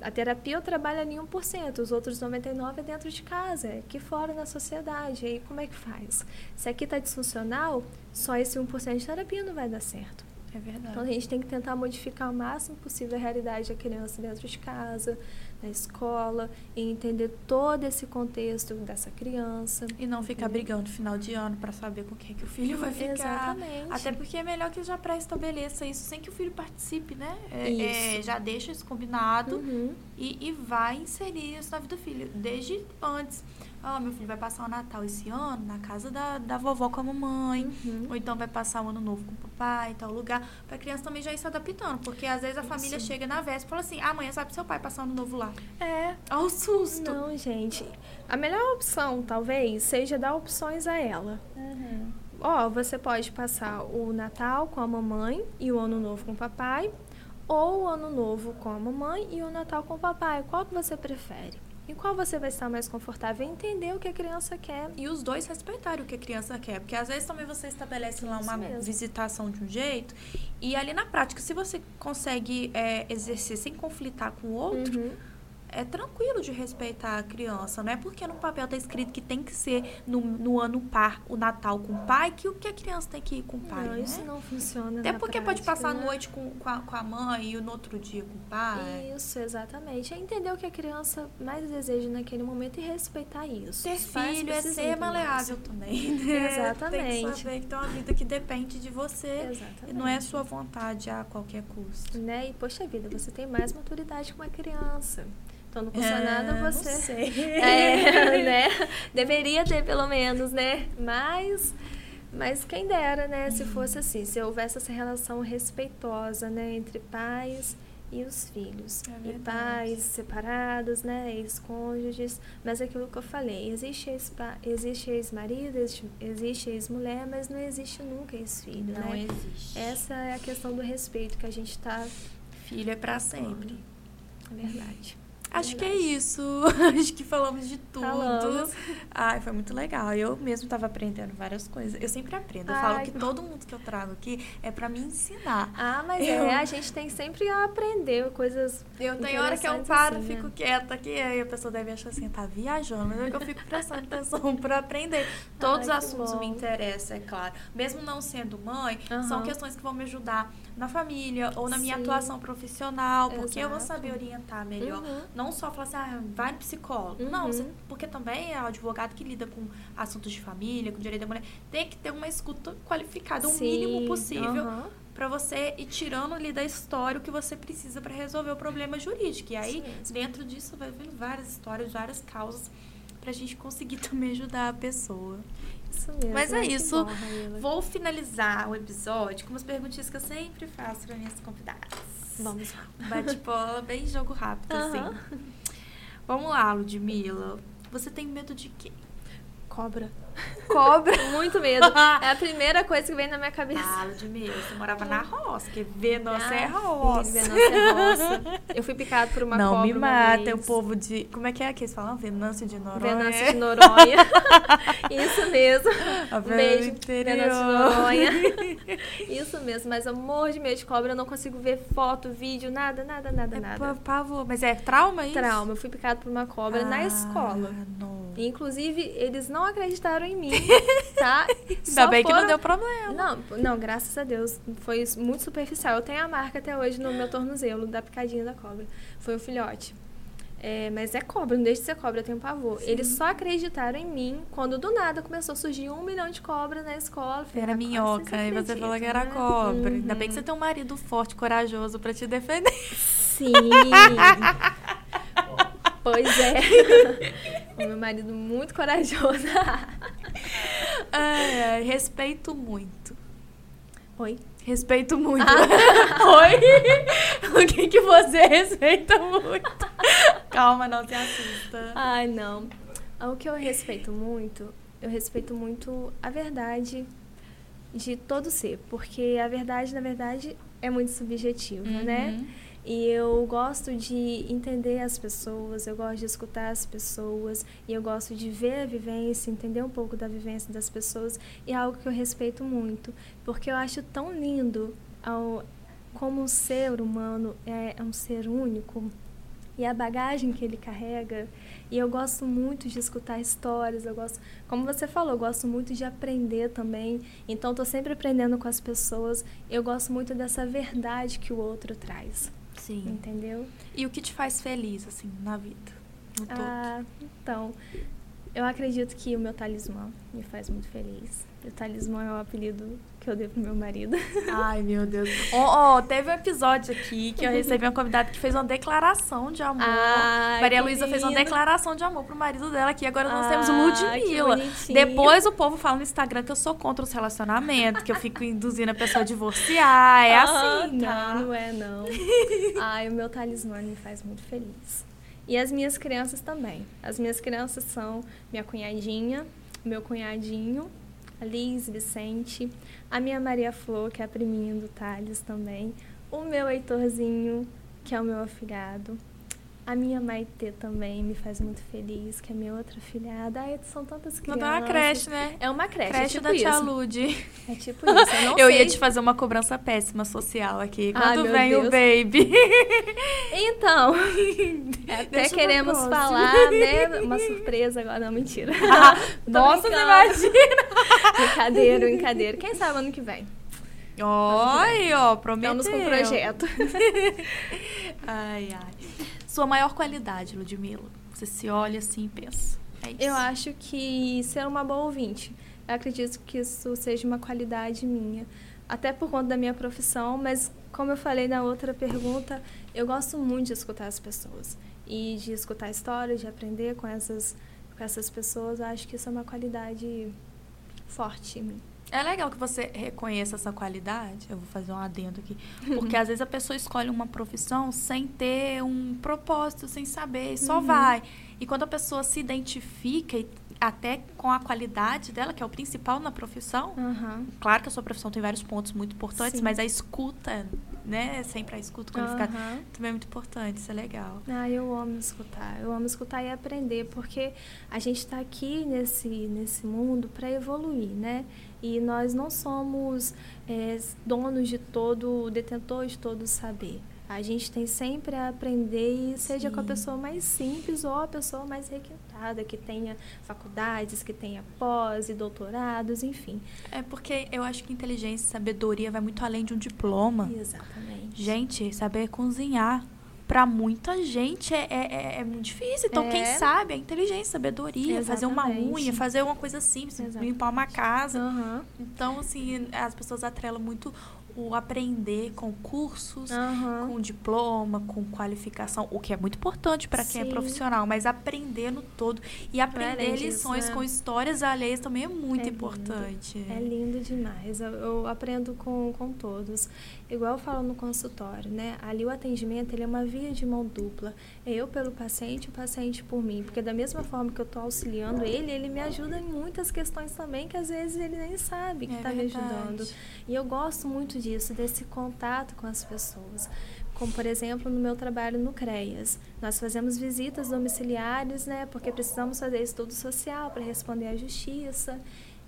A terapia eu trabalho ali 1%, os outros 99% é dentro de casa, é aqui fora na sociedade. E aí como é que faz? Se aqui está disfuncional, só esse 1% de terapia não vai dar certo. É verdade. Então a gente tem que tentar modificar o máximo possível a realidade da criança dentro de casa, na escola, e entender todo esse contexto dessa criança. E não ficar brigando no final de ano pra saber com quem que o filho vai ficar. Exatamente. Até porque é melhor que já pré-estabeleça isso sem que o filho participe, né? É, Isso. é, já deixa isso combinado Uhum. e, e vai inserir isso na vida do filho. Desde antes. Ah, meu filho vai passar o Natal esse ano na casa da, da vovó com a mamãe. Uhum. Ou então vai passar o ano novo com o papai, tal lugar. Pra criança também já ir se adaptando. Porque às vezes a família Isso. chega na véspera e fala assim: ah, amanhã sabe seu pai passar o ano novo lá. É, Olha o susto. Não, gente. A melhor opção, talvez, seja dar opções a ela. Ó, você pode passar o Natal com a mamãe e o Ano Novo com o papai, ou o Ano Novo com a mamãe e o Natal com o papai. Qual que você prefere? Em qual você vai estar mais confortável? Entender o que a criança quer. E os dois respeitarem o que a criança quer. Porque às vezes também você estabelece lá uma visitação de um jeito. E ali na prática, se você consegue é, exercer sem conflitar com o outro, Uhum. É tranquilo de respeitar a criança. Não é porque no papel tá escrito que tem que ser no, no ano par o Natal com o pai, que o que a criança tem que ir com o pai. Não, né? isso não funciona. Até porque pode prática, passar a né? noite com, com, a, com a mãe e no outro dia com o pai. Isso, exatamente. É entender o que a criança mais deseja naquele momento e respeitar isso. Ter filho é ser maleável também, né? Exatamente. Tem que saber que tem uma vida que depende de você. Exatamente. E não é sua vontade a qualquer custo. Né? E, poxa vida, você tem mais maturidade que uma criança. Então, não custa É, nada não você... sei. É, né? Deveria ter, pelo menos, né? Mas... Mas quem dera, né? Se fosse assim, se houvesse essa relação respeitosa, né? Entre pais e os filhos. É e pais separados, né? Ex-cônjuges. Mas é aquilo que eu falei, existe ex-marido, existe, existe ex-mulher, mas não existe nunca ex-filho, Não né? existe. Essa é a questão do respeito que a gente tá... Filho é pra sempre. É verdade. Acho que é isso. Acho que falamos de tudo. Falamos. Ai, foi muito legal. Eu mesmo tava aprendendo várias coisas. Eu sempre aprendo. Eu falo Ai, que que todo mundo que eu trago aqui é pra me ensinar. Ah, mas Eu- é, a gente tem sempre a aprender coisas Eu tenho hora que eu paro, assim, fico né? quieta aqui, aí a pessoa deve achar assim, tá viajando, mas é que eu fico prestando atenção pra aprender. Todos Ai, os assuntos me bom. interessam, é claro. Mesmo não sendo mãe, são Aham. questões que vão me ajudar na família ou na minha Sim. atuação profissional, porque eu vou Exato. saber orientar melhor. Uhum. Não só falar assim, ah, vai no psicólogo. Não, Uhum. você- porque também é o advogado que lida com assuntos de família, com direito da mulher. Tem que ter uma escuta qualificada, o Sim, mínimo possível, aham. Pra você ir tirando ali da história o que você precisa pra resolver o problema jurídico. E aí, dentro disso, vai vindo várias histórias, várias causas pra gente conseguir também ajudar a pessoa. Isso mesmo. Mas é isso. bom. Vou finalizar o episódio com umas perguntinhas que eu sempre faço para minhas convidadas. Vamos lá. Um Bate-bola, bem jogo rápido, Aham. assim. Vamos lá, Ludmilla. Você tem medo de quê? Cobra. Cobra. Muito medo. É a primeira coisa que vem na minha cabeça. Ah, Ludmilla, você morava na roça, porque Venâncio é Ah, roça. filho, Venâncio é roça. Eu fui picado por uma Não cobra me uma mata, vez. o povo de... Como é que é que eles falam? Venâncio de Noronha. Venâncio de Noronha. Isso mesmo. A Um beijo, interior. Venâncio de Noronha. Isso mesmo, mas eu morro de medo de cobra, eu não consigo ver foto, vídeo, nada, nada, nada, É nada. pa- pavor. Mas é trauma isso? Trauma, eu fui picado por uma cobra na Ah, escola. não. Inclusive, eles não acreditaram em mim, tá? Ainda bem que não deu problema. Não, não, graças a Deus. Foi muito superficial. Eu tenho a marca até hoje no meu tornozelo da picadinha da cobra. Foi o filhote. É, mas é cobra, não deixa de ser cobra, eu tenho pavor. Sim. Eles só acreditaram em mim quando do nada começou a surgir um milhão de cobras na escola. Falei, era minhoca, e você falou que era né? cobra. Uhum. Ainda bem que você tem um marido forte, corajoso para te defender. Sim. pois é. o meu marido muito corajoso. é, respeito muito. Oi? Respeito muito. Ah. Oi? O que, que você respeita muito? Calma, não te assusta. Ai, não. O que eu respeito muito, eu respeito muito a verdade de todo ser. Porque a verdade, na verdade, é muito subjetiva, né? uhum. né? E eu gosto de entender as pessoas, eu gosto de escutar as pessoas, e eu gosto de ver a vivência, entender um pouco da vivência das pessoas, e é algo que eu respeito muito, porque eu acho tão lindo ao, como um ser humano é, é um ser único, e a bagagem que ele carrega. E eu gosto muito de escutar histórias, eu gosto, como você falou, eu gosto muito de aprender também. Então estou sempre aprendendo com as pessoas. Eu gosto muito dessa verdade que o outro traz. Sim. Entendeu? E o que te faz feliz, assim, na vida? No ah, então, eu acredito que o meu talismã me faz muito feliz. O talismã é o apelido que eu dei pro meu marido. Ai, meu Deus. Oh, oh, teve um episódio aqui que eu recebi uma convidada que fez uma declaração de amor. Ai, Maria Luísa fez uma declaração de amor pro marido dela aqui. Agora nós temos Ludmilla. Depois o povo fala no Instagram que eu sou contra os relacionamentos, que eu fico induzindo a pessoa a divorciar. É ah, assim, tá? Não, não é, não. Ai, o meu talismã me faz muito feliz. E as minhas crianças também. As minhas crianças são minha cunhadinha, meu cunhadinho a Liz Vicente, a minha Maria Flor, que é a priminha do Thales também, o meu Heitorzinho, que é o meu afilhado, a minha Maitê também me faz muito feliz, que é minha outra filhada. Ai, são tantas crianças. Não é uma creche, né? É uma creche. Creche é tipo da isso. tia Lude. É tipo isso. Eu, não eu ia te fazer uma cobrança péssima social aqui. Quando Ai, vem Deus. o baby? Então, até queremos falar, né? Uma surpresa agora. Não, mentira. Ah, nossa, você imagina! brincadeira, brincadeira. Quem sabe ano que vem? Oi, ó, prometeu. Estamos com o projeto. ai, ai. Sua maior qualidade, Ludmilla? Você se olha assim e pensa. É eu acho que ser uma boa ouvinte. Eu acredito que isso seja uma qualidade minha. Até por conta da minha profissão, mas como eu falei na outra pergunta, eu gosto muito de escutar as pessoas. E de escutar histórias, de aprender com essas, com essas pessoas. Eu acho que isso é uma qualidade forte em mim. É legal que você reconheça essa qualidade. Eu vou fazer um adendo aqui. Porque às vezes a pessoa escolhe uma profissão sem ter um propósito, sem saber, e só uhum. vai. E quando a pessoa se identifica e até com a qualidade dela, que é o principal na profissão. Uhum. Claro que a sua profissão tem vários pontos muito importantes, Sim. mas a escuta, né? Sempre a escuta qualificada uhum. também é muito importante, isso é legal. Ah, eu amo escutar. Eu amo escutar e aprender, porque a gente está aqui nesse, nesse mundo para evoluir, né? E nós não somos é, donos de todo, detentores de todo o saber. A gente tem sempre a aprender, e seja Sim. com a pessoa mais simples ou a pessoa mais requintada, que tenha faculdades, que tenha pós e doutorados, enfim. É porque eu acho que inteligência e sabedoria vai muito além de um diploma. Exatamente. Gente, saber cozinhar para muita gente é, é, é, é, muito difícil. Então, é. quem sabe, a inteligência, sabedoria, Exatamente. fazer uma unha, fazer uma coisa simples, Exatamente. limpar uma casa. Uhum. Então, assim, as pessoas atrelam muito o aprender com cursos, uhum. com diploma, com qualificação, o que é muito importante para quem é profissional, mas aprender no todo e aprender lições né? com histórias alheias também é muito é importante. Lindo. É lindo demais. Eu, eu, aprendo com, com todos. Igual eu falo no consultório, né? Ali o atendimento ele é uma via de mão dupla. É eu pelo paciente, o paciente por mim, porque da mesma forma que eu estou auxiliando ele, ele me ajuda em muitas questões também que às vezes ele nem sabe que está é me ajudando. E eu gosto muito disso, desse contato com as pessoas. Como, por exemplo, no meu trabalho no CREAS. Nós fazemos visitas domiciliares, né, porque precisamos fazer estudo social para responder à justiça.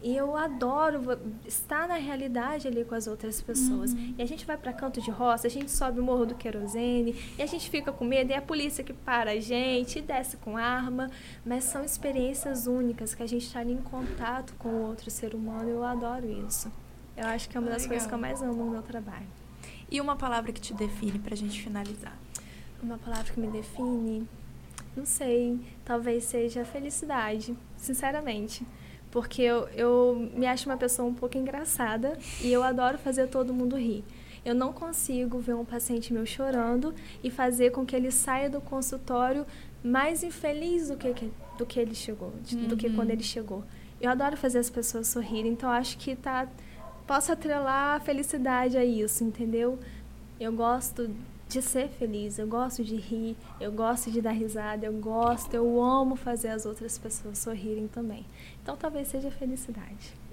E eu adoro estar na realidade ali com as outras pessoas. Uhum. E a gente vai para canto de roça, a gente sobe o morro do querosene, e a gente fica com medo, e é a polícia que para a gente, e desce com arma. Mas são experiências únicas que a gente está ali em contato com o outro ser humano. Eu adoro isso. Eu acho que é uma das Legal. coisas que eu mais amo no meu trabalho. E uma palavra que te define para a gente finalizar? Uma palavra que me define. Não sei, talvez seja a felicidade, sinceramente. Porque eu, eu me acho uma pessoa um pouco engraçada e eu adoro fazer todo mundo rir. Eu não consigo ver um paciente meu chorando e fazer com que ele saia do consultório mais infeliz do que, do que ele chegou, uhum. do que quando uhum. ele chegou. Eu adoro fazer as pessoas sorrirem, então acho que tá posso atrelar a felicidade a isso, entendeu? Eu gosto de ser feliz, eu gosto de rir, eu gosto de dar risada, eu gosto, eu amo fazer as outras pessoas sorrirem também. Então talvez seja felicidade.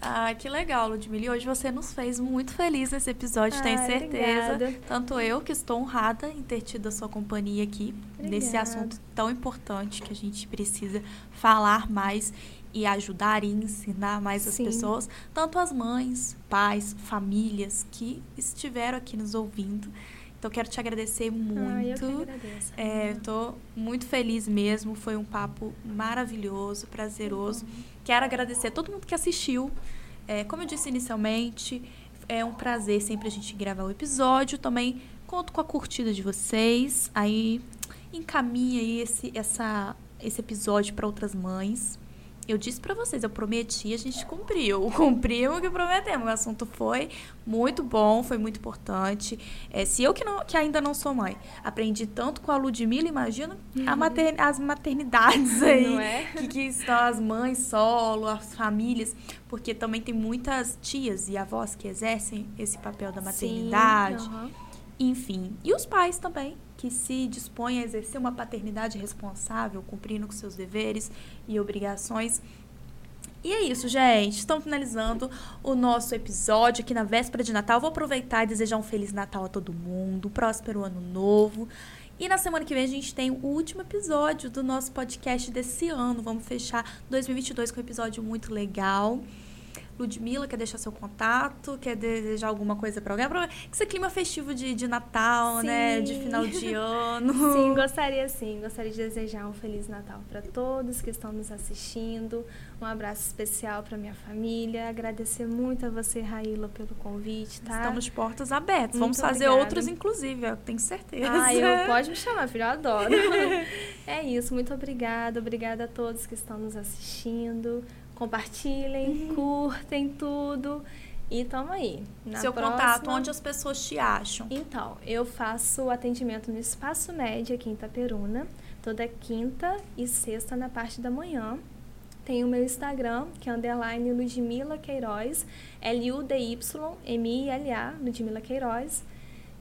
Ah, que legal, Ludmilla. E hoje você nos fez muito feliz nesse episódio, tenho certeza. Obrigada. Tanto eu, que estou honrada em ter tido a sua companhia aqui, obrigada. nesse assunto tão importante que a gente precisa falar mais e ajudar e ensinar mais Sim. as pessoas, tanto as mães, pais, famílias que estiveram aqui nos ouvindo. Então, quero te agradecer muito. Ah, eu que agradeço. É, Estou muito feliz mesmo. Foi um papo maravilhoso, prazeroso. Quero agradecer a todo mundo que assistiu. É, como eu disse inicialmente, é um prazer sempre a gente gravar o episódio. Também conto com a curtida de vocês. Aí encaminha aí esse, essa, esse episódio para outras mães. Eu disse para vocês, eu prometi, a gente cumpriu. Cumprimos o que prometemos. O assunto foi muito bom, foi muito importante. É, se eu que, não, que ainda não sou mãe, aprendi tanto com a Ludmilla, imagina uhum. mater, as maternidades aí. É? Que, que estão as mães solo, as famílias. Porque também tem muitas tias e avós que exercem esse papel da maternidade. Sim, uhum. Enfim. E os pais também que se dispõe a exercer uma paternidade responsável, cumprindo com seus deveres e obrigações. E é isso, gente. Estamos finalizando o nosso episódio aqui na véspera de Natal. Vou aproveitar e desejar um Feliz Natal a todo mundo, um próspero ano novo. E na semana que vem a gente tem o último episódio do nosso podcast desse ano. Vamos fechar 2022 com um episódio muito legal. Ludmilla, quer deixar seu contato? Quer desejar alguma coisa para alguém? Pra esse clima festivo de, de Natal, sim. né? De final de ano. Sim, gostaria sim. Gostaria de desejar um Feliz Natal para todos que estão nos assistindo. Um abraço especial para minha família. Agradecer muito a você, Raíla, pelo convite, tá? Estamos portas abertas. Muito Vamos fazer obrigada. outros, inclusive, eu tenho certeza. Ah, eu, pode me chamar, filho, eu adoro. é isso, muito obrigada. Obrigada a todos que estão nos assistindo compartilhem, uhum. curtem tudo. E tamo aí. Na Seu próxima... contato, onde as pessoas te acham? Então, eu faço atendimento no Espaço Médio aqui em Itaperuna, toda quinta e sexta na parte da manhã. Tem o meu Instagram, que é underline Ludmila Queiroz, L-U-D-Y-M-I-L-A, Ludmila Queiroz.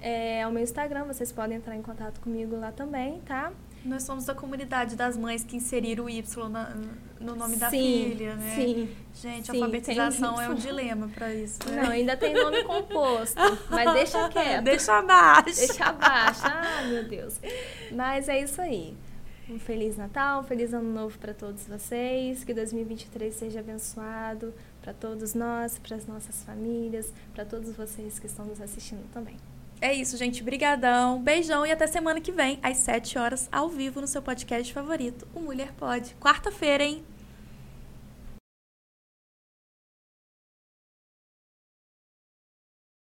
É o meu Instagram, vocês podem entrar em contato comigo lá também, tá? Nós somos da comunidade das mães que inseriram o Y na, no nome sim, da filha, né? Sim. Gente, sim, alfabetização é um dilema para isso. Né? Não, ainda tem nome composto, mas deixa quieto. Deixa abaixo. Deixa abaixo. Ah, meu Deus. Mas é isso aí. Um feliz Natal, um feliz ano novo para todos vocês. Que 2023 seja abençoado para todos nós, para as nossas famílias, para todos vocês que estão nos assistindo também. É isso, gente. Brigadão. Beijão e até semana que vem, às 7 horas, ao vivo, no seu podcast favorito, o Mulher Pode. Quarta-feira, hein?